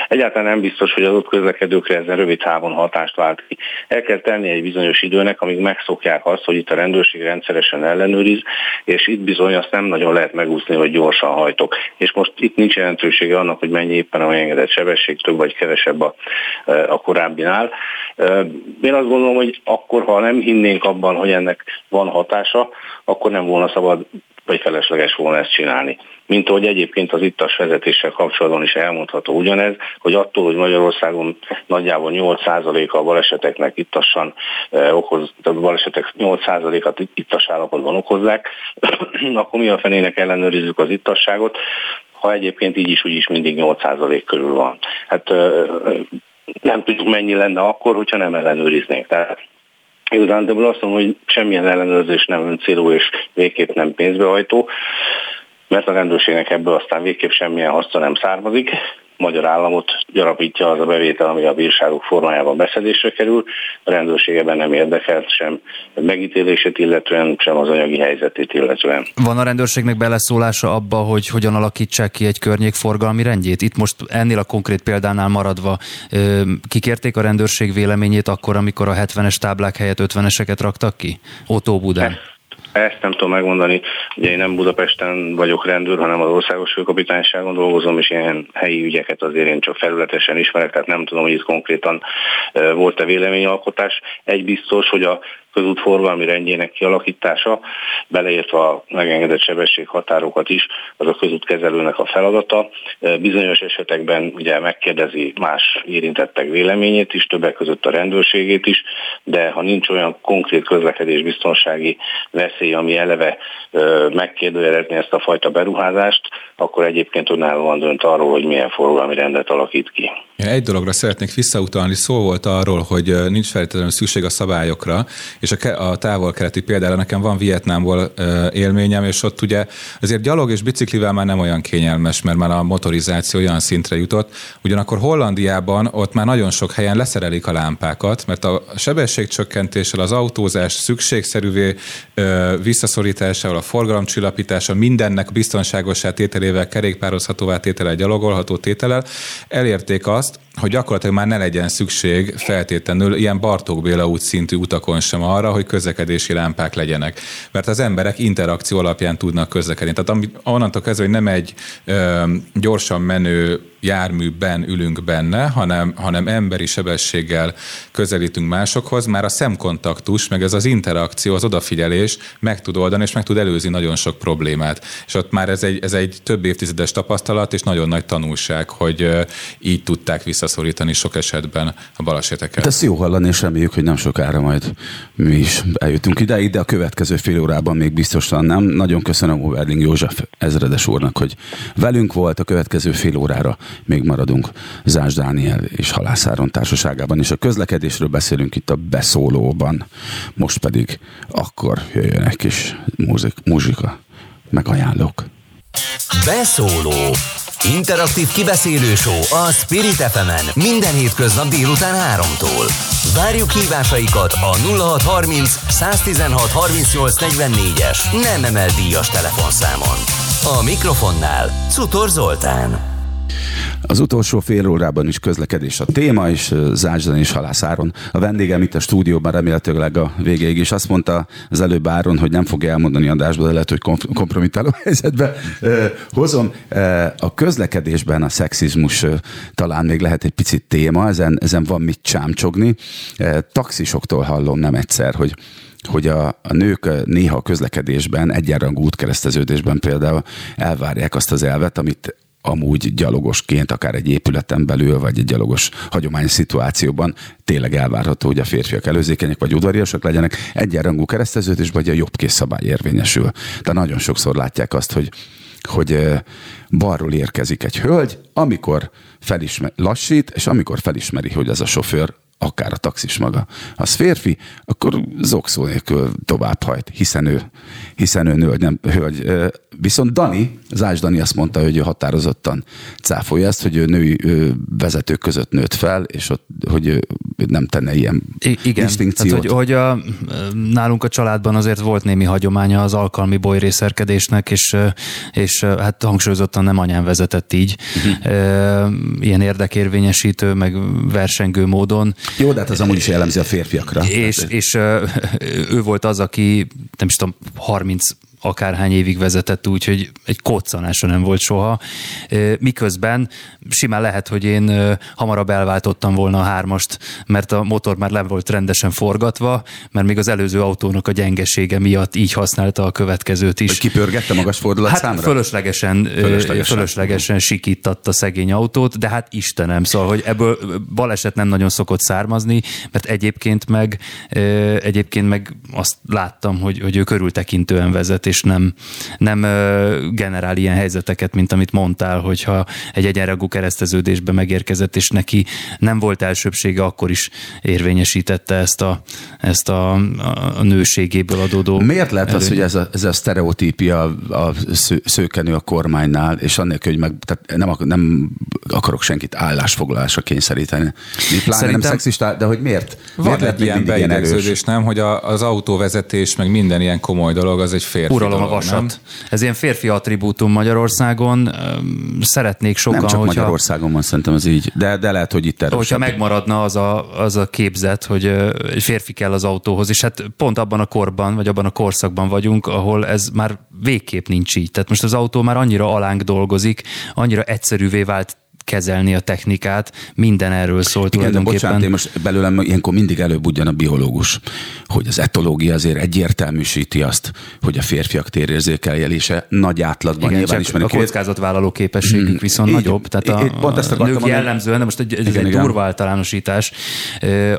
egyáltalán nem biztos, hogy az ott közlekedőkre ezen rövid távon hatást vált ki. El kell tenni egy bizonyos időnek, amíg megszokják azt, hogy itt a rendőrség rendszeresen ellenőriz, és itt bizony azt nem nagyon lehet megúszni, hogy gyorsan hajtok. És most itt nincs jelentősége annak, hogy mennyi éppen a megengedett sebesség, több vagy kevesebb a, eh, a korábbinál. Én azt gondolom, hogy akkor, ha nem hinnénk abban, hogy ennek van hatása, akkor nem volna szabad vagy felesleges volna ezt csinálni. Mint ahogy egyébként az ittas vezetéssel kapcsolatban is elmondható ugyanez, hogy attól, hogy Magyarországon nagyjából 8%-a a baleseteknek ittassan eh, okoz, tehát a balesetek 8%-at ittas állapotban okozzák, akkor mi a fenének ellenőrizzük az ittasságot, ha egyébként így is úgy is mindig 8% körül van. Hát nem tudjuk mennyi lenne akkor, hogyha nem ellenőriznénk. Tehát igazándiból azt mondom, hogy semmilyen ellenőrzés nem öncélú és végképp nem pénzbehajtó, mert a rendőrségnek ebből aztán végképp semmilyen haszna nem származik magyar államot gyarapítja az a bevétel, ami a bírságok formájában beszedésre kerül. A rendőrségeben nem érdekelt sem megítélését illetően, sem az anyagi helyzetét illetően. Van a rendőrségnek beleszólása abba, hogy hogyan alakítsák ki egy környékforgalmi rendjét? Itt most ennél a konkrét példánál maradva kikérték a rendőrség véleményét akkor, amikor a 70-es táblák helyett 50-eseket raktak ki? Otó Budán. Ezt nem tudom megmondani, ugye én nem Budapesten vagyok rendőr, hanem az országos főkapitányságon dolgozom, és ilyen helyi ügyeket azért én csak felületesen ismerek, tehát nem tudom, hogy itt konkrétan volt-e véleményalkotás. Egy biztos, hogy a közútforgalmi rendjének kialakítása, beleértve a megengedett sebességhatárokat is, az a közútkezelőnek a feladata. Bizonyos esetekben ugye megkérdezi más érintettek véleményét is, többek között a rendőrségét is, de ha nincs olyan konkrét közlekedés biztonsági veszély, ami eleve megkérdőjelezni ezt a fajta beruházást, akkor egyébként önállóan dönt arról, hogy milyen forgalmi rendet alakít ki. Egy dologra szeretnék visszautalni, szó volt arról, hogy nincs feltétlenül szükség a szabályokra, és a, a távol-keleti példára nekem van Vietnámból élményem, és ott ugye azért gyalog és biciklivel már nem olyan kényelmes, mert már a motorizáció olyan szintre jutott. Ugyanakkor Hollandiában ott már nagyon sok helyen leszerelik a lámpákat, mert a sebességcsökkentéssel az autózás szükségszerűvé visszaszorításával, a forgalomcsillapítása, mindennek biztonságosá tételével, kerékpározhatóvá tétele, gyalogolható tételel elérték azt, hogy gyakorlatilag már ne legyen szükség feltétlenül ilyen Bartók Béla út szintű utakon sem arra, hogy közlekedési lámpák legyenek. Mert az emberek interakció alapján tudnak közlekedni. Tehát ami, onnantól kezdve, hogy nem egy ö, gyorsan menő járműben ülünk benne, hanem, hanem emberi sebességgel közelítünk másokhoz, már a szemkontaktus, meg ez az interakció, az odafigyelés meg tud oldani, és meg tud előzni nagyon sok problémát. És ott már ez egy, ez egy több évtizedes tapasztalat, és nagyon nagy tanulság, hogy így tudták visszaszorítani sok esetben a baleseteket. Ez jó hallani, és reméljük, hogy nem sokára majd mi is eljutunk ideig, de a következő fél órában még biztosan nem. Nagyon köszönöm Overling József ezredes úrnak, hogy velünk volt a következő fél órára még maradunk Zás Dániel és Halászáron társaságában, és a közlekedésről beszélünk itt a beszólóban. Most pedig akkor jöjjön egy kis muzika, meg ajánlok. Beszóló Interaktív kibeszélő show a Spirit fm minden hétköznap délután 3-tól. Várjuk hívásaikat a 0630 116 38 44-es nem emel díjas telefonszámon. A mikrofonnál Cutor Zoltán. Az utolsó fél órában is közlekedés a téma, és Zászdan és Halász Áron a vendégem itt a stúdióban remélhetőleg a végéig is azt mondta az előbb Áron, hogy nem fogja elmondani adásba, de lehet, hogy kompromittáló helyzetbe hozom. A közlekedésben a szexizmus talán még lehet egy picit téma, ezen, ezen van mit csámcsogni. Taxisoktól hallom nem egyszer, hogy hogy a, a nők néha a közlekedésben, egyenrangú útkereszteződésben például elvárják azt az elvet, amit amúgy gyalogosként, akár egy épületen belül, vagy egy gyalogos hagyományos szituációban tényleg elvárható, hogy a férfiak előzékenyek vagy udvariasak legyenek, egyenrangú kereszteződés, vagy a jobb kész szabály érvényesül. De nagyon sokszor látják azt, hogy hogy balról érkezik egy hölgy, amikor felismer, lassít, és amikor felismeri, hogy ez a sofőr akár a taxis maga, az férfi, akkor zokszó nélkül tovább hajt, hiszen ő, hiszen ő nő, nem hölgy. Viszont Dani, Zás Dani azt mondta, hogy ő határozottan cáfolja ezt, hogy ő női vezetők között nőtt fel, és ott, hogy ő nem tenne ilyen I- Igen, distinkciót. tehát, hogy, hogy a, nálunk a családban azért volt némi hagyománya az alkalmi bolyrészelkedésnek, és, és hát hangsúlyozottan nem anyám vezetett így, uh-huh. ilyen érdekérvényesítő, meg versengő módon. Jó, de hát az amúgy is jellemzi a férfiakra. És, és ő volt az, aki nem is tudom, 30 akárhány évig vezetett úgy, hogy egy koccanása nem volt soha. Miközben simán lehet, hogy én hamarabb elváltottam volna a hármast, mert a motor már le volt rendesen forgatva, mert még az előző autónak a gyengesége miatt így használta a következőt is. Hogy kipörgette magas fordulat hát? Fölöslegesen, fölöslegesen. fölöslegesen sikítatta szegény autót, de hát Istenem, szóval, hogy ebből baleset nem nagyon szokott származni, mert egyébként meg, egyébként meg azt láttam, hogy, hogy ő körültekintően vezet, és nem, nem generál ilyen helyzeteket, mint amit mondtál, hogyha egy egyenragú kereszteződésbe megérkezett, és neki nem volt elsőbsége, akkor is érvényesítette ezt a, ezt a, a nőségéből adódó. Miért lehet előny? az, hogy ez a, ez a sztereotípia a sző, szőkenő a kormánynál, és annak, hogy meg, tehát nem, nem akarok senkit állásfoglalásra kényszeríteni. Mi pláne Szerintem, nem szexista, de hogy miért? Van miért egy ilyen beidegződés, nem, hogy a, az autóvezetés, meg minden ilyen komoly dolog, az egy férfi Uralom dolog, a vasat. Nem? Ez ilyen férfi attribútum Magyarországon. Szeretnék sokan, Nem csak hogyha, Magyarországon van, szerintem az így, de, de lehet, hogy itt erősebb. Hogyha megmaradna az a, az a képzet, hogy egy férfi kell az autóhoz, és hát pont abban a korban, vagy abban a korszakban vagyunk, ahol ez már végképp nincs így. Tehát most az autó már annyira alánk dolgozik, annyira egyszerűvé vált kezelni a technikát, minden erről szólt Igen, de bocsánat, én most belőlem ilyenkor mindig előbb ugyan a biológus, hogy az etológia azért egyértelműsíti azt, hogy a férfiak térérzékeljelése nagy átlagban Igen, nyilván ismerik. A kockázatvállaló képességük mm, viszont így, nagyobb, tehát a, pont ezt a nők jellemzően, de most egy, egy, igen, egy durva általánosítás,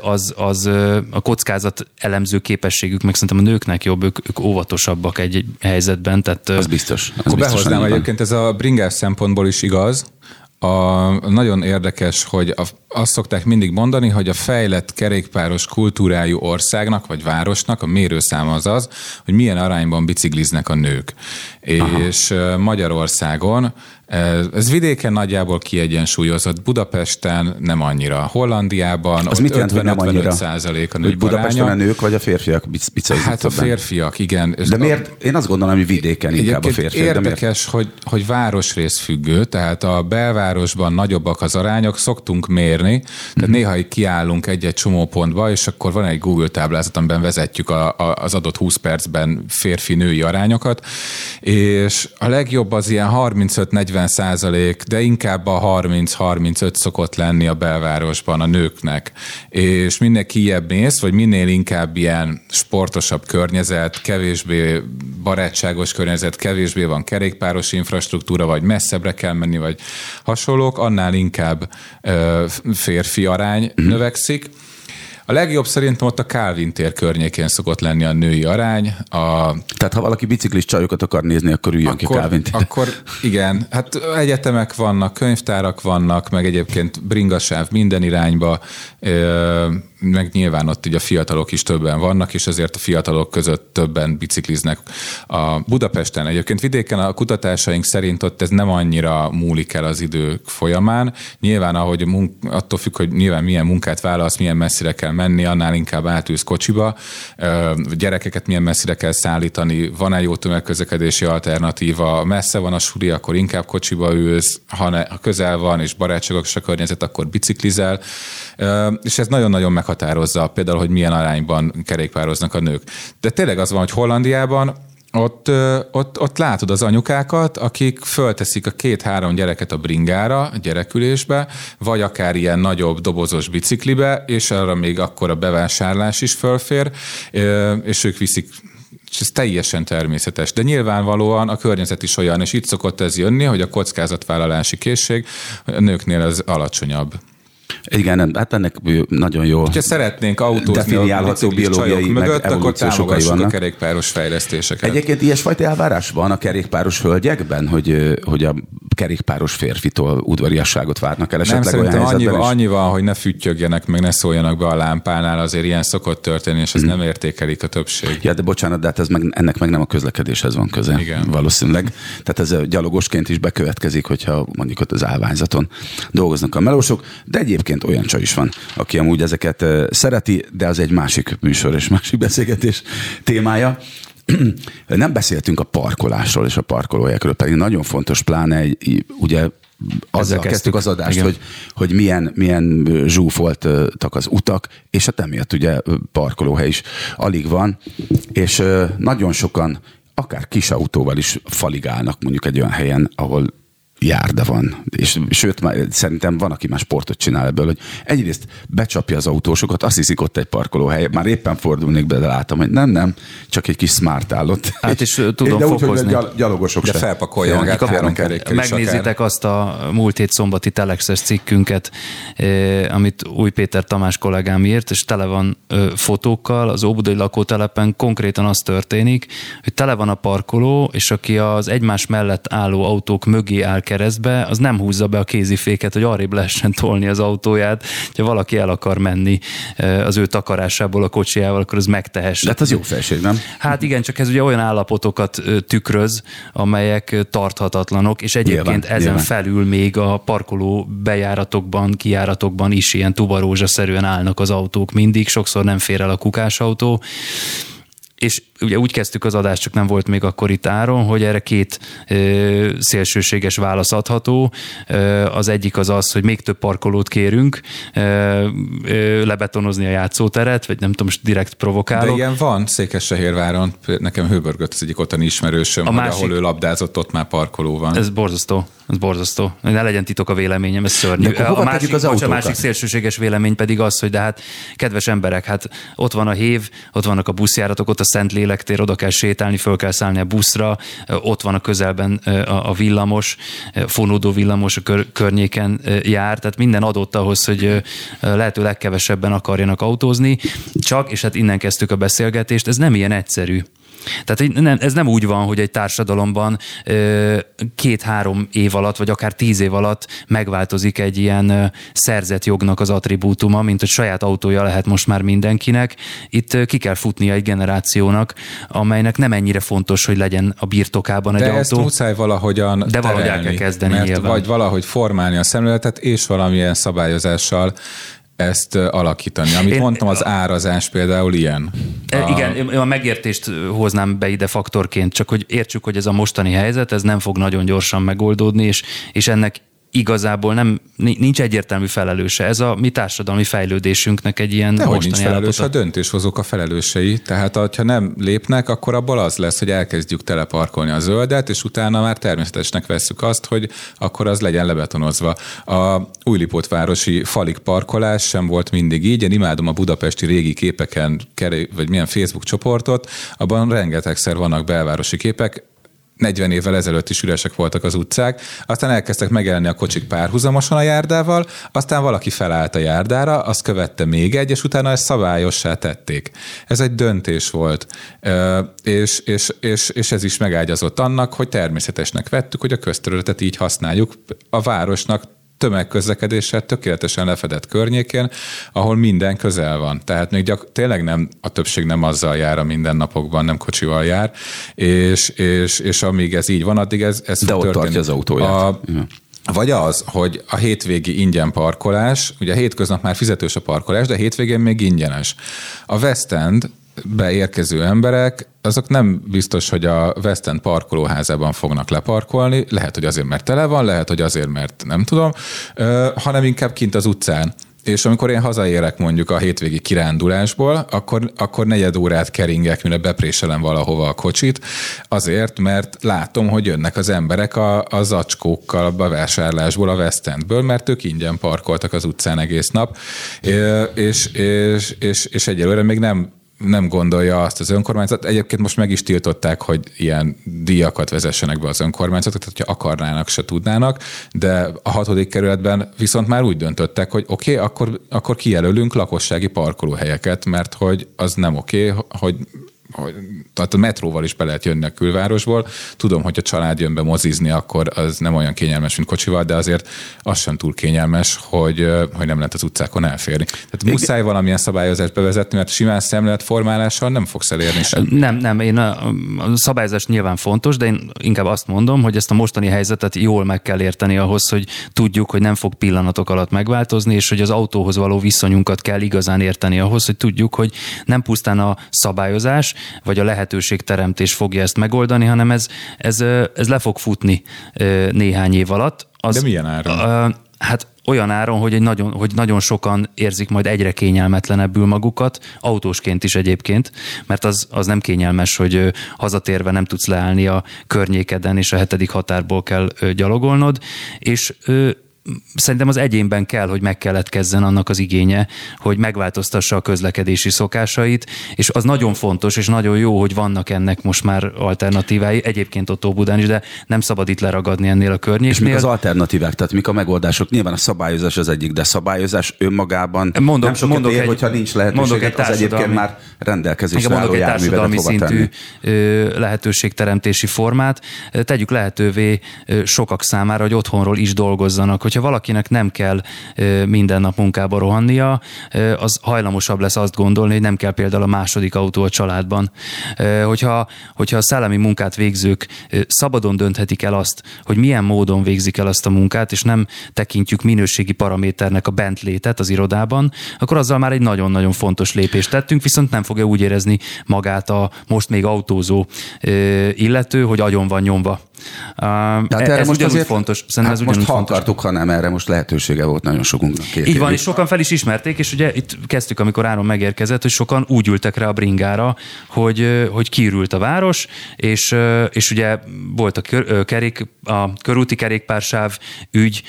az, az a kockázat elemző képességük, meg szerintem a nőknek jobb, ők, ők óvatosabbak egy, helyzetben. Tehát, az biztos. Az Akkor behoznám egyébként, ez a bringás szempontból is igaz, a, nagyon érdekes, hogy a, azt szokták mindig mondani, hogy a fejlett kerékpáros kultúrájú országnak vagy városnak a mérőszáma az az, hogy milyen arányban bicikliznek a nők. Aha. És Magyarországon ez vidéken nagyjából kiegyensúlyozott, Budapesten nem annyira, Hollandiában az mit jelent, hogy nem annyira? százalék a nők Hogy Budapesten a nők vagy a férfiak bicajzik Hát a férfiak, igen. De miért? Én azt gondolom, hogy vidéken inkább a férfiak. Érdekes, hogy, hogy városrész függő, tehát a belvárosban nagyobbak az arányok, szoktunk mérni, tehát mm-hmm. néha kiállunk egy-egy csomópontba, és akkor van egy Google táblázat, amiben vezetjük a, a, az adott 20 percben férfi-női arányokat, és a legjobb az ilyen 35-40 40 százalék, de inkább a 30-35 szokott lenni a belvárosban a nőknek. És minél kijebb mész, vagy minél inkább ilyen sportosabb környezet, kevésbé barátságos környezet, kevésbé van kerékpáros infrastruktúra, vagy messzebbre kell menni, vagy hasonlók, annál inkább ö, férfi arány uh-huh. növekszik. A legjobb szerintem ott a Calvin tér környékén szokott lenni a női arány. A... Tehát ha valaki biciklis csajokat akar nézni, akkor üljön akkor, ki Calvin tér. Akkor igen, hát egyetemek vannak, könyvtárak vannak, meg egyébként bringasáv minden irányba meg nyilván ott ugye a fiatalok is többen vannak, és ezért a fiatalok között többen bicikliznek a Budapesten. Egyébként vidéken a kutatásaink szerint ott ez nem annyira múlik el az idők folyamán. Nyilván, ahogy munk, attól függ, hogy nyilván milyen munkát válasz, milyen messzire kell menni, annál inkább átülsz kocsiba, gyerekeket milyen messzire kell szállítani, van-e jó tömegközlekedési alternatíva, messze van a suli, akkor inkább kocsiba ülsz, ha, ne, ha közel van és barátságos a környezet, akkor biciklizel, és ez nagyon-nagyon meghatározza például, hogy milyen arányban kerékpároznak a nők. De tényleg az van, hogy Hollandiában ott, ott, ott látod az anyukákat, akik fölteszik a két-három gyereket a bringára, a gyerekülésbe, vagy akár ilyen nagyobb dobozos biciklibe, és arra még akkor a bevásárlás is fölfér, és ők viszik és ez teljesen természetes. De nyilvánvalóan a környezet is olyan, és itt szokott ez jönni, hogy a kockázatvállalási készség a nőknél az alacsonyabb. Igen, hát ennek nagyon jó. Ha szeretnénk autózni definiálható biológiai mögött, akkor támogassuk a kerékpáros fejlesztéseket. Egyébként ilyesfajta elvárás van a kerékpáros hölgyekben, hogy, hogy a kerékpáros férfitól udvariasságot várnak el esetleg Nem, olyan annyi, is? annyi van, hogy ne füttyögjenek, meg ne szóljanak be a lámpánál, azért ilyen szokott történni, és ez hmm. nem értékelik a többség. Ja, de bocsánat, de hát ez meg, ennek meg nem a közlekedéshez van köze. Igen. Valószínűleg. Tehát ez gyalogosként is bekövetkezik, hogyha mondjuk ott az állványzaton dolgoznak a melósok, de egyébként olyan csaj is van, aki amúgy ezeket szereti, de az egy másik műsor és másik beszélgetés témája. Nem beszéltünk a parkolásról és a parkolóhelyekről, pedig nagyon fontos, pláne egy, ugye azzal kezdtük az adást, hogy, hogy milyen, milyen zsúfoltak az utak, és hát emiatt ugye parkolóhely is alig van, és nagyon sokan akár kis autóval is faligálnak mondjuk egy olyan helyen, ahol járda van. És sőt, már szerintem van, aki már sportot csinál ebből, hogy egyrészt becsapja az autósokat, azt hiszik ott egy parkolóhely, már éppen fordulnék be, de látom, hogy nem, nem, csak egy kis smart állott. Hát és, és tudom de fokozni. Úgy, hogy gyalogosok de felpakolja magát három Megnézitek azt a múlt hét szombati telexes cikkünket, eh, amit Új Péter Tamás kollégám írt, és tele van eh, fotókkal, az Óbudai lakótelepen konkrétan az történik, hogy tele van a parkoló, és aki az egymás mellett álló autók mögé áll keresztbe, az nem húzza be a kéziféket, hogy arrébb lehessen tolni az autóját. Ha valaki el akar menni az ő takarásából a kocsiával, akkor az megtehesse. De hát az jó felség, nem? Hát igen, csak ez ugye olyan állapotokat tükröz, amelyek tarthatatlanok, és egyébként nyilván, ezen nyilván. felül még a parkoló bejáratokban, kijáratokban is ilyen tubarózsa-szerűen állnak az autók mindig, sokszor nem fér el a kukásautó, és ugye úgy kezdtük az adást, csak nem volt még akkor itt áron, hogy erre két ö, szélsőséges válasz adható. Ö, az egyik az az, hogy még több parkolót kérünk, ö, ö, lebetonozni a játszóteret, vagy nem tudom, most direkt provokálok. De ilyen van Székesfehérváron, nekem hőbörgött az egyik ottani ismerősöm, a másik, ahol ő labdázott, ott már parkoló van. Ez borzasztó. Ez borzasztó. Ne legyen titok a véleményem, ez szörnyű. A másik, az a másik szélsőséges vélemény pedig az, hogy de hát kedves emberek, hát ott van a hév, ott vannak a buszjáratok, ott a Szent Lélektér, oda kell sétálni, föl kell szállni a buszra, ott van a közelben a villamos, fonódó villamos a kör, környéken jár, tehát minden adott ahhoz, hogy lehető legkevesebben akarjanak autózni, csak, és hát innen kezdtük a beszélgetést, ez nem ilyen egyszerű. Tehát nem, ez nem úgy van, hogy egy társadalomban két-három év alatt, vagy akár tíz év alatt megváltozik egy ilyen szerzett jognak az attribútuma, mint hogy saját autója lehet most már mindenkinek. Itt ki kell futnia egy generációnak, amelynek nem ennyire fontos, hogy legyen a birtokában egy De autó. ezt muszáj valahogyan De terelni, valahogy el kell kezdeni mert nyilván. Vagy valahogy formálni a szemléletet, és valamilyen szabályozással ezt alakítani. Amit Én, mondtam, az árazás például ilyen. A... Igen, én a megértést hoznám be ide faktorként, csak hogy értsük, hogy ez a mostani helyzet, ez nem fog nagyon gyorsan megoldódni, és, és ennek igazából nem, nincs egyértelmű felelőse. Ez a mi társadalmi fejlődésünknek egy ilyen De hogy nincs felelős, a döntéshozók a felelősei. Tehát ha nem lépnek, akkor abból az lesz, hogy elkezdjük teleparkolni a zöldet, és utána már természetesnek vesszük azt, hogy akkor az legyen lebetonozva. A újlipótvárosi falik parkolás sem volt mindig így. Én imádom a budapesti régi képeken, vagy milyen Facebook csoportot, abban rengetegszer vannak belvárosi képek, 40 évvel ezelőtt is üresek voltak az utcák, aztán elkezdtek megjelenni a kocsik párhuzamosan a járdával, aztán valaki felállt a járdára, azt követte még egy, és utána ezt szabályossá tették. Ez egy döntés volt, és, és, és, és ez is megágyazott annak, hogy természetesnek vettük, hogy a közterületet így használjuk. A városnak tömegközlekedéssel tökéletesen lefedett környékén, ahol minden közel van. Tehát még gyak, tényleg nem, a többség nem azzal jár a mindennapokban, nem kocsival jár, és, és, és amíg ez így van, addig ez, ez De ott történni. tartja az autóját. A, vagy az, hogy a hétvégi ingyen parkolás, ugye a hétköznap már fizetős a parkolás, de a hétvégén még ingyenes. A West End beérkező emberek, azok nem biztos, hogy a West End parkolóházában fognak leparkolni, lehet, hogy azért, mert tele van, lehet, hogy azért, mert nem tudom, hanem inkább kint az utcán. És amikor én hazaérek mondjuk a hétvégi kirándulásból, akkor, akkor negyed órát keringek, mire bepréselem valahova a kocsit, azért, mert látom, hogy jönnek az emberek a, a zacskókkal a bevásárlásból, a West Endből, mert ők ingyen parkoltak az utcán egész nap, és, és, és, és egyelőre még nem nem gondolja azt az önkormányzat. Egyébként most meg is tiltották, hogy ilyen díjakat vezessenek be az önkormányzatok, tehát hogyha akarnának, se tudnának, de a hatodik kerületben viszont már úgy döntöttek, hogy oké, okay, akkor, akkor kijelölünk lakossági parkolóhelyeket, mert hogy az nem oké, okay, hogy tehát a metróval is be lehet jönni a külvárosból. Tudom, hogy a család jön be mozizni, akkor az nem olyan kényelmes, mint kocsival, de azért az sem túl kényelmes, hogy, hogy nem lehet az utcákon elférni. Tehát muszáj valamilyen szabályozást bevezetni, mert simán szemléletformálással nem fogsz elérni sem. Nem, nem, én a, a szabályozás nyilván fontos, de én inkább azt mondom, hogy ezt a mostani helyzetet jól meg kell érteni ahhoz, hogy tudjuk, hogy nem fog pillanatok alatt megváltozni, és hogy az autóhoz való viszonyunkat kell igazán érteni ahhoz, hogy tudjuk, hogy nem pusztán a szabályozás, vagy a lehetőségteremtés fogja ezt megoldani, hanem ez, ez, ez le fog futni néhány év alatt. Az, De milyen áron? Hát olyan áron, hogy, egy nagyon, hogy nagyon sokan érzik majd egyre kényelmetlenebbül magukat, autósként is egyébként, mert az, az nem kényelmes, hogy hazatérve nem tudsz leállni a környékeden, és a hetedik határból kell gyalogolnod, és szerintem az egyénben kell, hogy megkeletkezzen annak az igénye, hogy megváltoztassa a közlekedési szokásait, és az nagyon fontos, és nagyon jó, hogy vannak ennek most már alternatívái, egyébként ott Óbudán is, de nem szabad itt leragadni ennél a környéknél. És mik az alternatívák, tehát mik a megoldások? Nyilván a szabályozás az egyik, de szabályozás önmagában mondok, nem sokat mondok ér, egy, hogyha nincs lehetőség, egy az egyébként már rendelkezésre mondok egy társadalmi szintű tenni. lehetőségteremtési formát. Tegyük lehetővé sokak számára, hogy otthonról is dolgozzanak, hogyha valakinek nem kell minden nap munkába rohannia, az hajlamosabb lesz azt gondolni, hogy nem kell például a második autó a családban. Hogyha, hogyha a szellemi munkát végzők szabadon dönthetik el azt, hogy milyen módon végzik el azt a munkát, és nem tekintjük minőségi paraméternek a bent létet az irodában, akkor azzal már egy nagyon-nagyon fontos lépést tettünk, viszont nem fogja úgy érezni magát a most még autózó illető, hogy agyon van nyomva. Tehát erre ez most azért fontos. Szerintem hát ez most ha fontos. akartuk, ha nem erre most lehetősége volt nagyon sokunknak. Két Így van, és sokan fel is ismerték, és ugye itt kezdtük, amikor Áron megérkezett, hogy sokan úgy ültek rá a bringára, hogy, hogy kiürült a város, és, és ugye volt a, kör, kerék, a körúti kerékpársáv ügy,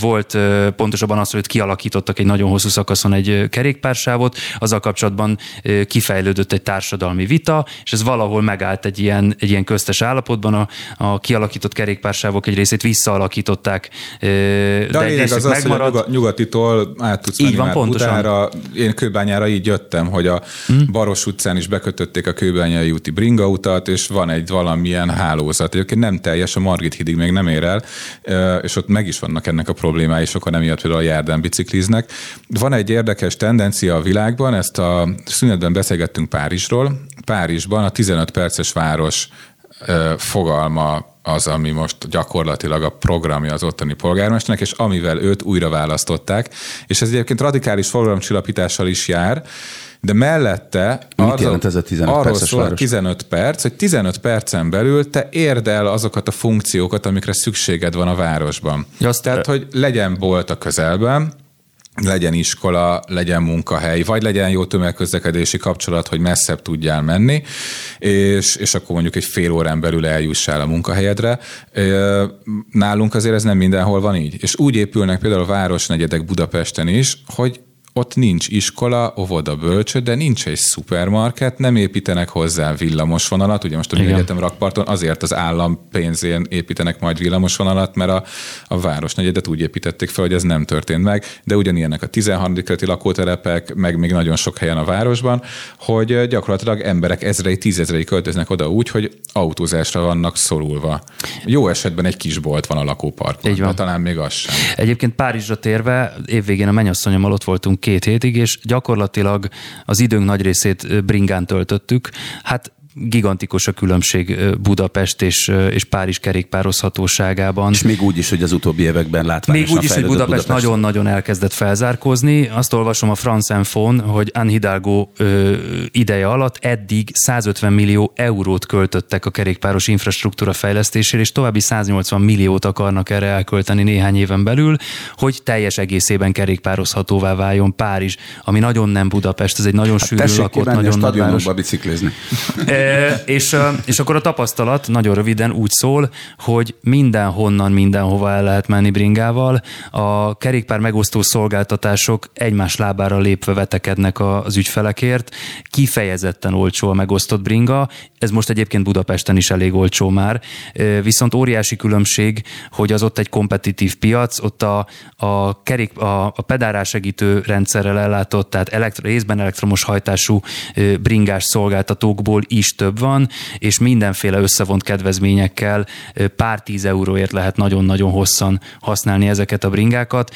volt pontosabban az, hogy kialakítottak egy nagyon hosszú szakaszon egy kerékpársávot, azzal kapcsolatban kifejlődött egy társadalmi vita, és ez valahol megállt egy ilyen, egy ilyen köztes állapotban, a, a kialakított kerékpársávok egy részét visszaalakították, de, de a lényeg az az, hogy a nyugatitól át tudsz így menni van, pontosan. Budára. Én Kőbányára így jöttem, hogy a hmm. Baros utcán is bekötötték a Kőbányai úti bringa utat, és van egy valamilyen hálózat. Egyébként nem teljes, a Margit hidig még nem ér el, és ott meg is vannak ennek a problémái, sokan emiatt például a járdán bicikliznek. Van egy érdekes tendencia a világban, ezt a szünetben beszélgettünk Párizsról. Párizsban a 15 perces város fogalma az, ami most gyakorlatilag a programja az ottani polgármesternek, és amivel őt újra választották. És ez egyébként radikális forgalomcsillapítással is jár, de mellette Mit arra, jelent ez a 15 arról szól város? 15 perc, hogy 15 percen belül te érd el azokat a funkciókat, amikre szükséged van a városban. Azt Tehát, hogy legyen bolt a közelben, legyen iskola, legyen munkahely, vagy legyen jó tömegközlekedési kapcsolat, hogy messzebb tudjál menni, és, és akkor mondjuk egy fél órán belül eljussál a munkahelyedre. Nálunk azért ez nem mindenhol van így. És úgy épülnek például a városnegyedek Budapesten is, hogy ott nincs iskola, óvoda, bölcső, de nincs egy szupermarket, nem építenek hozzá villamosvonalat, ugye most a egyetem rakparton azért az állam pénzén építenek majd villamosvonalat, mert a, a városnegyedet úgy építették fel, hogy ez nem történt meg, de ugyanilyenek a 13. kerületi lakótelepek, meg még nagyon sok helyen a városban, hogy gyakorlatilag emberek ezrei, tízezrei költöznek oda úgy, hogy autózásra vannak szorulva. Jó esetben egy kis bolt van a lakóparkban, van. talán még az sem. Egyébként Párizsra térve, évvégén a mennyasszonyommal ott voltunk két hétig, és gyakorlatilag az időnk nagy részét bringán töltöttük. Hát gigantikus a különbség Budapest és, és Párizs kerékpározhatóságában. És még úgy is, hogy az utóbbi években látványosan Még úgy is, hogy Budapest nagyon-nagyon elkezdett felzárkózni. Azt olvasom a France Infon, hogy Anne Hidalgo ö, ideje alatt eddig 150 millió eurót költöttek a kerékpáros infrastruktúra fejlesztésére, és további 180 milliót akarnak erre elkölteni néhány éven belül, hogy teljes egészében kerékpározhatóvá váljon Párizs, ami nagyon nem Budapest, ez egy nagyon hát sűrű lakott, nagyon nagy biciklizni. és, és akkor a tapasztalat nagyon röviden úgy szól, hogy mindenhonnan, mindenhova el lehet menni bringával. A kerékpár megosztó szolgáltatások egymás lábára lépve vetekednek az ügyfelekért. Kifejezetten olcsó a megosztott bringa. Ez most egyébként Budapesten is elég olcsó már. Viszont óriási különbség, hogy az ott egy kompetitív piac, ott a, a, kerék, a, a pedárás segítő rendszerrel ellátott, tehát elektro, részben elektromos hajtású bringás szolgáltatókból is több van, és mindenféle összevont kedvezményekkel pár tíz euróért lehet nagyon-nagyon hosszan használni ezeket a bringákat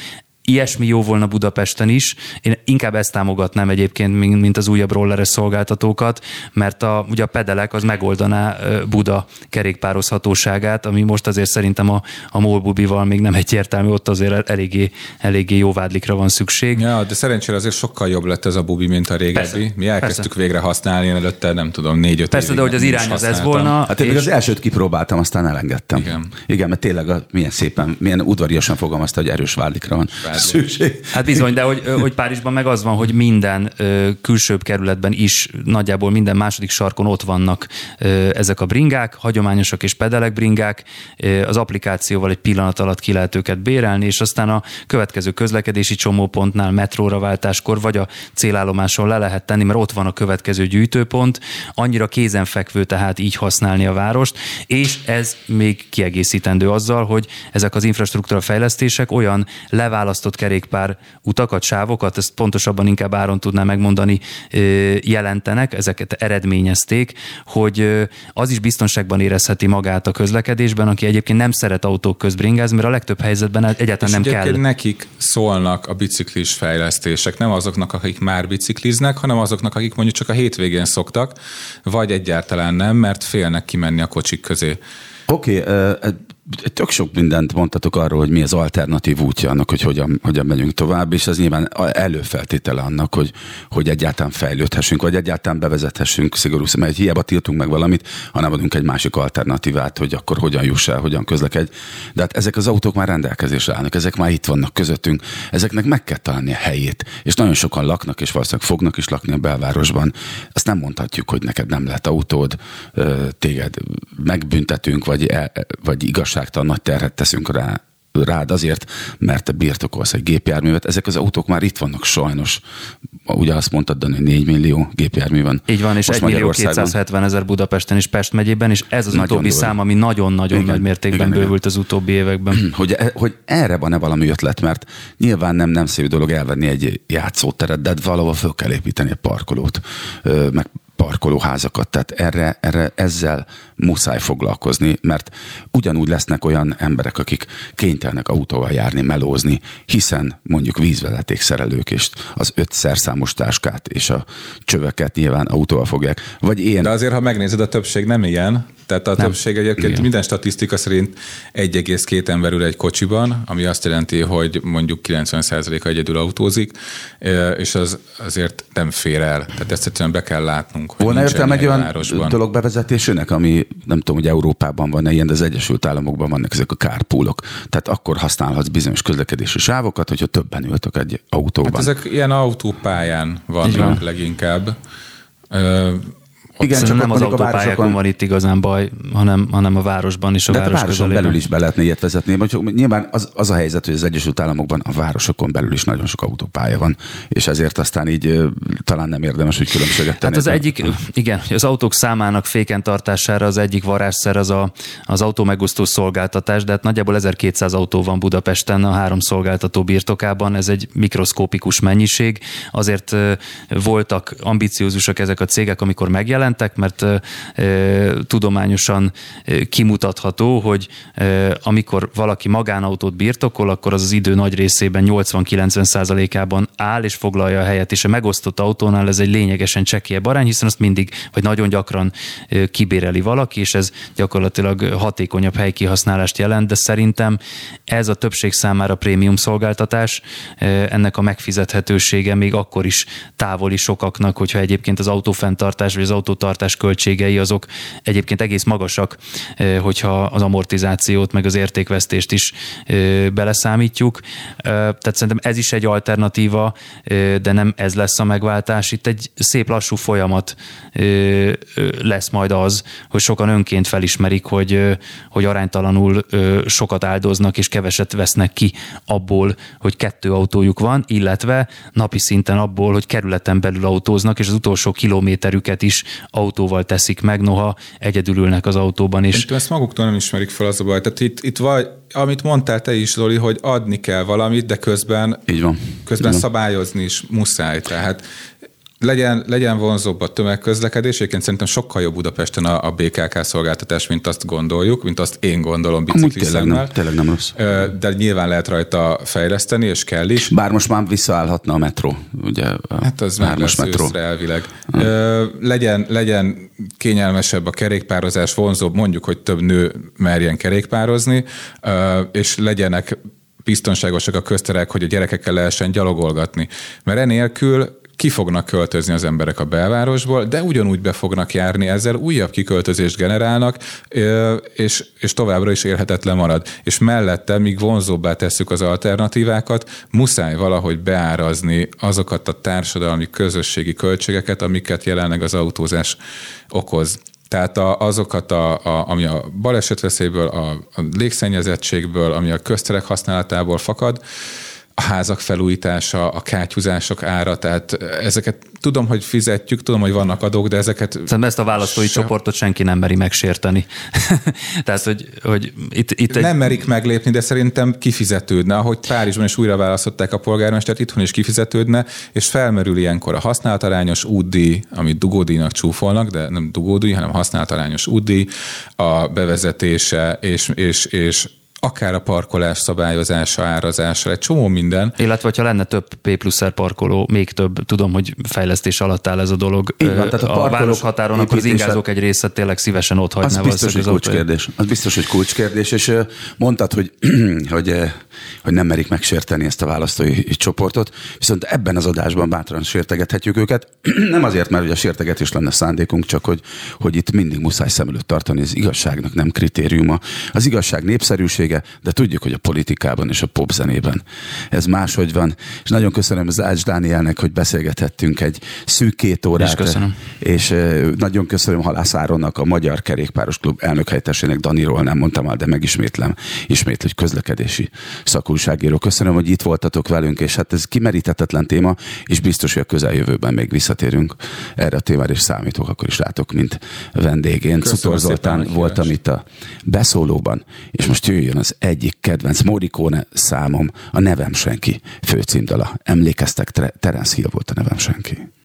ilyesmi jó volna Budapesten is. Én inkább ezt támogatnám egyébként, mint az újabb rolleres szolgáltatókat, mert a, ugye a pedelek az megoldaná Buda kerékpározhatóságát, ami most azért szerintem a, a Molbubival még nem egyértelmű, ott azért eléggé, eléggé jó vádlikra van szükség. Ja, de szerencsére azért sokkal jobb lett ez a bubi, mint a régebbi. Persze, Mi elkezdtük persze. végre használni, én előtte nem tudom, négy-öt Persze, de hogy az irány az ez volna. Hát én és... az elsőt kipróbáltam, aztán elengedtem. Igen. Igen, mert tényleg a, milyen szépen, milyen udvariasan fogalmazta, hogy erős vádlikra van szükség. Hát bizony, de hogy, hogy Párizsban meg az van, hogy minden külsőbb kerületben is nagyjából minden második sarkon ott vannak ezek a bringák, hagyományosak és pedelek bringák, az applikációval egy pillanat alatt ki lehet őket bérelni, és aztán a következő közlekedési csomópontnál metróra váltáskor vagy a célállomáson le lehet tenni, mert ott van a következő gyűjtőpont, annyira kézenfekvő tehát így használni a várost, és ez még kiegészítendő azzal, hogy ezek az infrastruktúra fejlesztések olyan leválasztott kerékpár utakat, sávokat, ezt pontosabban inkább Áron tudná megmondani, jelentenek, ezeket eredményezték, hogy az is biztonságban érezheti magát a közlekedésben, aki egyébként nem szeret autók közbringázni, mert a legtöbb helyzetben egyáltalán És nem kell. nekik szólnak a biciklis fejlesztések, nem azoknak, akik már bicikliznek, hanem azoknak, akik mondjuk csak a hétvégén szoktak, vagy egyáltalán nem, mert félnek kimenni a kocsik közé. Oké, okay, uh, tök sok mindent mondtatok arról, hogy mi az alternatív útja annak, hogy hogyan, hogyan megyünk tovább, és ez nyilván előfeltétele annak, hogy, hogy egyáltalán fejlődhessünk, vagy egyáltalán bevezethessünk szigorú mert hiába tiltunk meg valamit, hanem adunk egy másik alternatívát, hogy akkor hogyan juss el, hogyan közlekedj. De hát ezek az autók már rendelkezésre állnak, ezek már itt vannak közöttünk, ezeknek meg kell találni a helyét, és nagyon sokan laknak, és valószínűleg fognak is lakni a belvárosban. Azt nem mondhatjuk, hogy neked nem lehet autód, téged megbüntetünk, vagy, vagy igazság igazságtalan nagy terhet teszünk rá, rád azért, mert te birtokolsz egy gépjárművet. Ezek az autók már itt vannak sajnos. Ugye azt mondtad, Dani, 4 millió gépjármű van. Így van, és 1 millió 270 ezer Budapesten és Pest megyében, és ez az nagyon utóbbi durva. szám, ami nagyon-nagyon nagy mértékben igen, bővült igen. az utóbbi években. Hogy, hogy erre van-e valami ötlet, mert nyilván nem, nem szép dolog elvenni egy játszóteret, de valahol föl kell építeni egy parkolót, meg parkolóházakat. Tehát erre, erre ezzel muszáj foglalkozni, mert ugyanúgy lesznek olyan emberek, akik kénytelenek autóval járni, melózni, hiszen mondjuk vízvezeték szerelők és az öt szerszámos táskát és a csöveket nyilván autóval fogják. Vagy én. De azért, ha megnézed, a többség nem ilyen. Tehát a nem. többség egyébként Igen. minden statisztika szerint 1,2 ember ül egy kocsiban, ami azt jelenti, hogy mondjuk 90%-a egyedül autózik, és az azért nem fér el. Tehát ezt egyszerűen be kell látnunk. Volna értelme egy olyan városban. dolog bevezetésének, ami nem tudom, hogy Európában van-e ilyen, de az Egyesült Államokban vannak ezek a kárpúlok. Tehát akkor használhatsz bizonyos közlekedési sávokat, hogyha többen ültök egy autóban. Hát ezek ilyen autópályán vannak van. leginkább Igen, csak nem az autópályákon van itt igazán baj, hanem, hanem a városban is, a De város a városon belül is be lehetne ilyet vezetni. Nyilván az, az a helyzet, hogy az Egyesült Államokban a városokon belül is nagyon sok autópálya van, és ezért aztán így talán nem érdemes, hogy különbséget tenni. Hát az egyik, igen, az autók számának féken tartására az egyik varázsszer az a, az autómegosztó szolgáltatás, de hát nagyjából 1200 autó van Budapesten a három szolgáltató birtokában, ez egy mikroszkópikus mennyiség, azért voltak ambiciózusak ezek a cégek, amikor megjelentek, mert tudományosan kimutatható, hogy amikor valaki magánautót birtokol, akkor az az idő nagy részében 80-90 százalékában áll és foglalja a helyet, és a megosztott autónál ez egy lényegesen csekélyebb arány, hiszen azt mindig, vagy nagyon gyakran kibéreli valaki, és ez gyakorlatilag hatékonyabb helykihasználást jelent, de szerintem ez a többség számára prémium szolgáltatás, ennek a megfizethetősége még akkor is távoli sokaknak, hogyha egyébként az autófenntartás vagy az autótartás költségei azok egyébként egész magasak, hogyha az amortizációt meg az értékvesztést is beleszámítjuk. Tehát szerintem ez is egy alternatíva, de nem ez lesz a megváltás. Itt egy szép lassú folyamat lesz majd az, hogy sokan önként felismerik, hogy, hogy aránytalanul sokat áldoznak és keveset vesznek ki abból, hogy kettő autójuk van, illetve napi szinten abból, hogy kerületen belül autóznak, és az utolsó kilométerüket is autóval teszik meg, noha egyedül ülnek az autóban is. Itt ezt maguktól nem ismerik fel az a baj. Tehát itt, itt vagy, amit mondtál te is, Zoli, hogy adni kell valamit, de közben, Így van. közben Így van. szabályozni is muszáj. Tehát legyen, legyen vonzóbb a tömegközlekedés. Egyébként szerintem sokkal jobb Budapesten a, a BKK szolgáltatás, mint azt gondoljuk, mint azt én gondolom bicikliszemmel. Tényleg nem, tényleg nem rossz. De nyilván lehet rajta fejleszteni, és kell is. Bár most már visszaállhatna a metró. Ugye, hát az már lesz metró. őszre elvileg. Hmm. Legyen, legyen kényelmesebb a kerékpározás, vonzóbb, mondjuk, hogy több nő merjen kerékpározni, és legyenek biztonságosak a közterek, hogy a gyerekekkel lehessen gyalogolgatni. Mert enélkül ki fognak költözni az emberek a belvárosból, de ugyanúgy be fognak járni, ezzel újabb kiköltözést generálnak, és, és továbbra is élhetetlen marad. És mellette, míg vonzóbbá tesszük az alternatívákat, muszáj valahogy beárazni azokat a társadalmi közösségi költségeket, amiket jelenleg az autózás okoz. Tehát a, azokat, a, a, ami a balesetveszélyből, a, a légszennyezettségből, ami a közterek használatából fakad, a házak felújítása, a kátyúzások ára, tehát ezeket tudom, hogy fizetjük, tudom, hogy vannak adók, de ezeket... Szerintem ezt a választói se... csoportot senki nem meri megsérteni. tehát, hogy, hogy itt, itt egy... Nem merik meglépni, de szerintem kifizetődne, ahogy Párizsban is újra választották a polgármestert, itthon is kifizetődne, és felmerül ilyenkor a használatarányos útdíj, amit dugódíjnak csúfolnak, de nem dugódíj, hanem használatarányos útdíj, a bevezetése, és, és, és akár a parkolás szabályozása, árazása, egy csomó minden. Illetve, ha lenne több P plusz parkoló, még több, tudom, hogy fejlesztés alatt áll ez a dolog van, tehát a, a városhatáron, akkor az ingázók egy része tényleg szívesen ott hagyná. Az biztos, hogy kulcskérdés. Az biztos, hogy kulcskérdés, és mondtad, hogy, hogy, hogy nem merik megsérteni ezt a választói csoportot, viszont ebben az adásban bátran sértegethetjük őket. nem azért, mert ugye a sértegetés lenne szándékunk, csak hogy, hogy itt mindig muszáj szem előtt tartani, az igazságnak nem kritériuma. Az igazság népszerűség, minősége, de tudjuk, hogy a politikában és a popzenében ez máshogy van. És nagyon köszönöm az Ács Dánielnek, hogy beszélgethettünk egy szűk két órát. És köszönöm. És nagyon köszönöm Halász Áronnak, a Magyar Kerékpáros Klub elnökhelyettesének Daniról nem mondtam el, de megismétlem, ismét, hogy közlekedési szakújságíró. Köszönöm, hogy itt voltatok velünk, és hát ez kimeríthetetlen téma, és biztos, hogy a közeljövőben még visszatérünk erre a témára, és számítok, akkor is látok, mint vendégén. Cutor Zoltán voltam itt a beszólóban, és most jöjjön az egyik kedvenc Morricone számom, a Nevem Senki főcímdala. Emlékeztek, Terence Hill volt a Nevem Senki.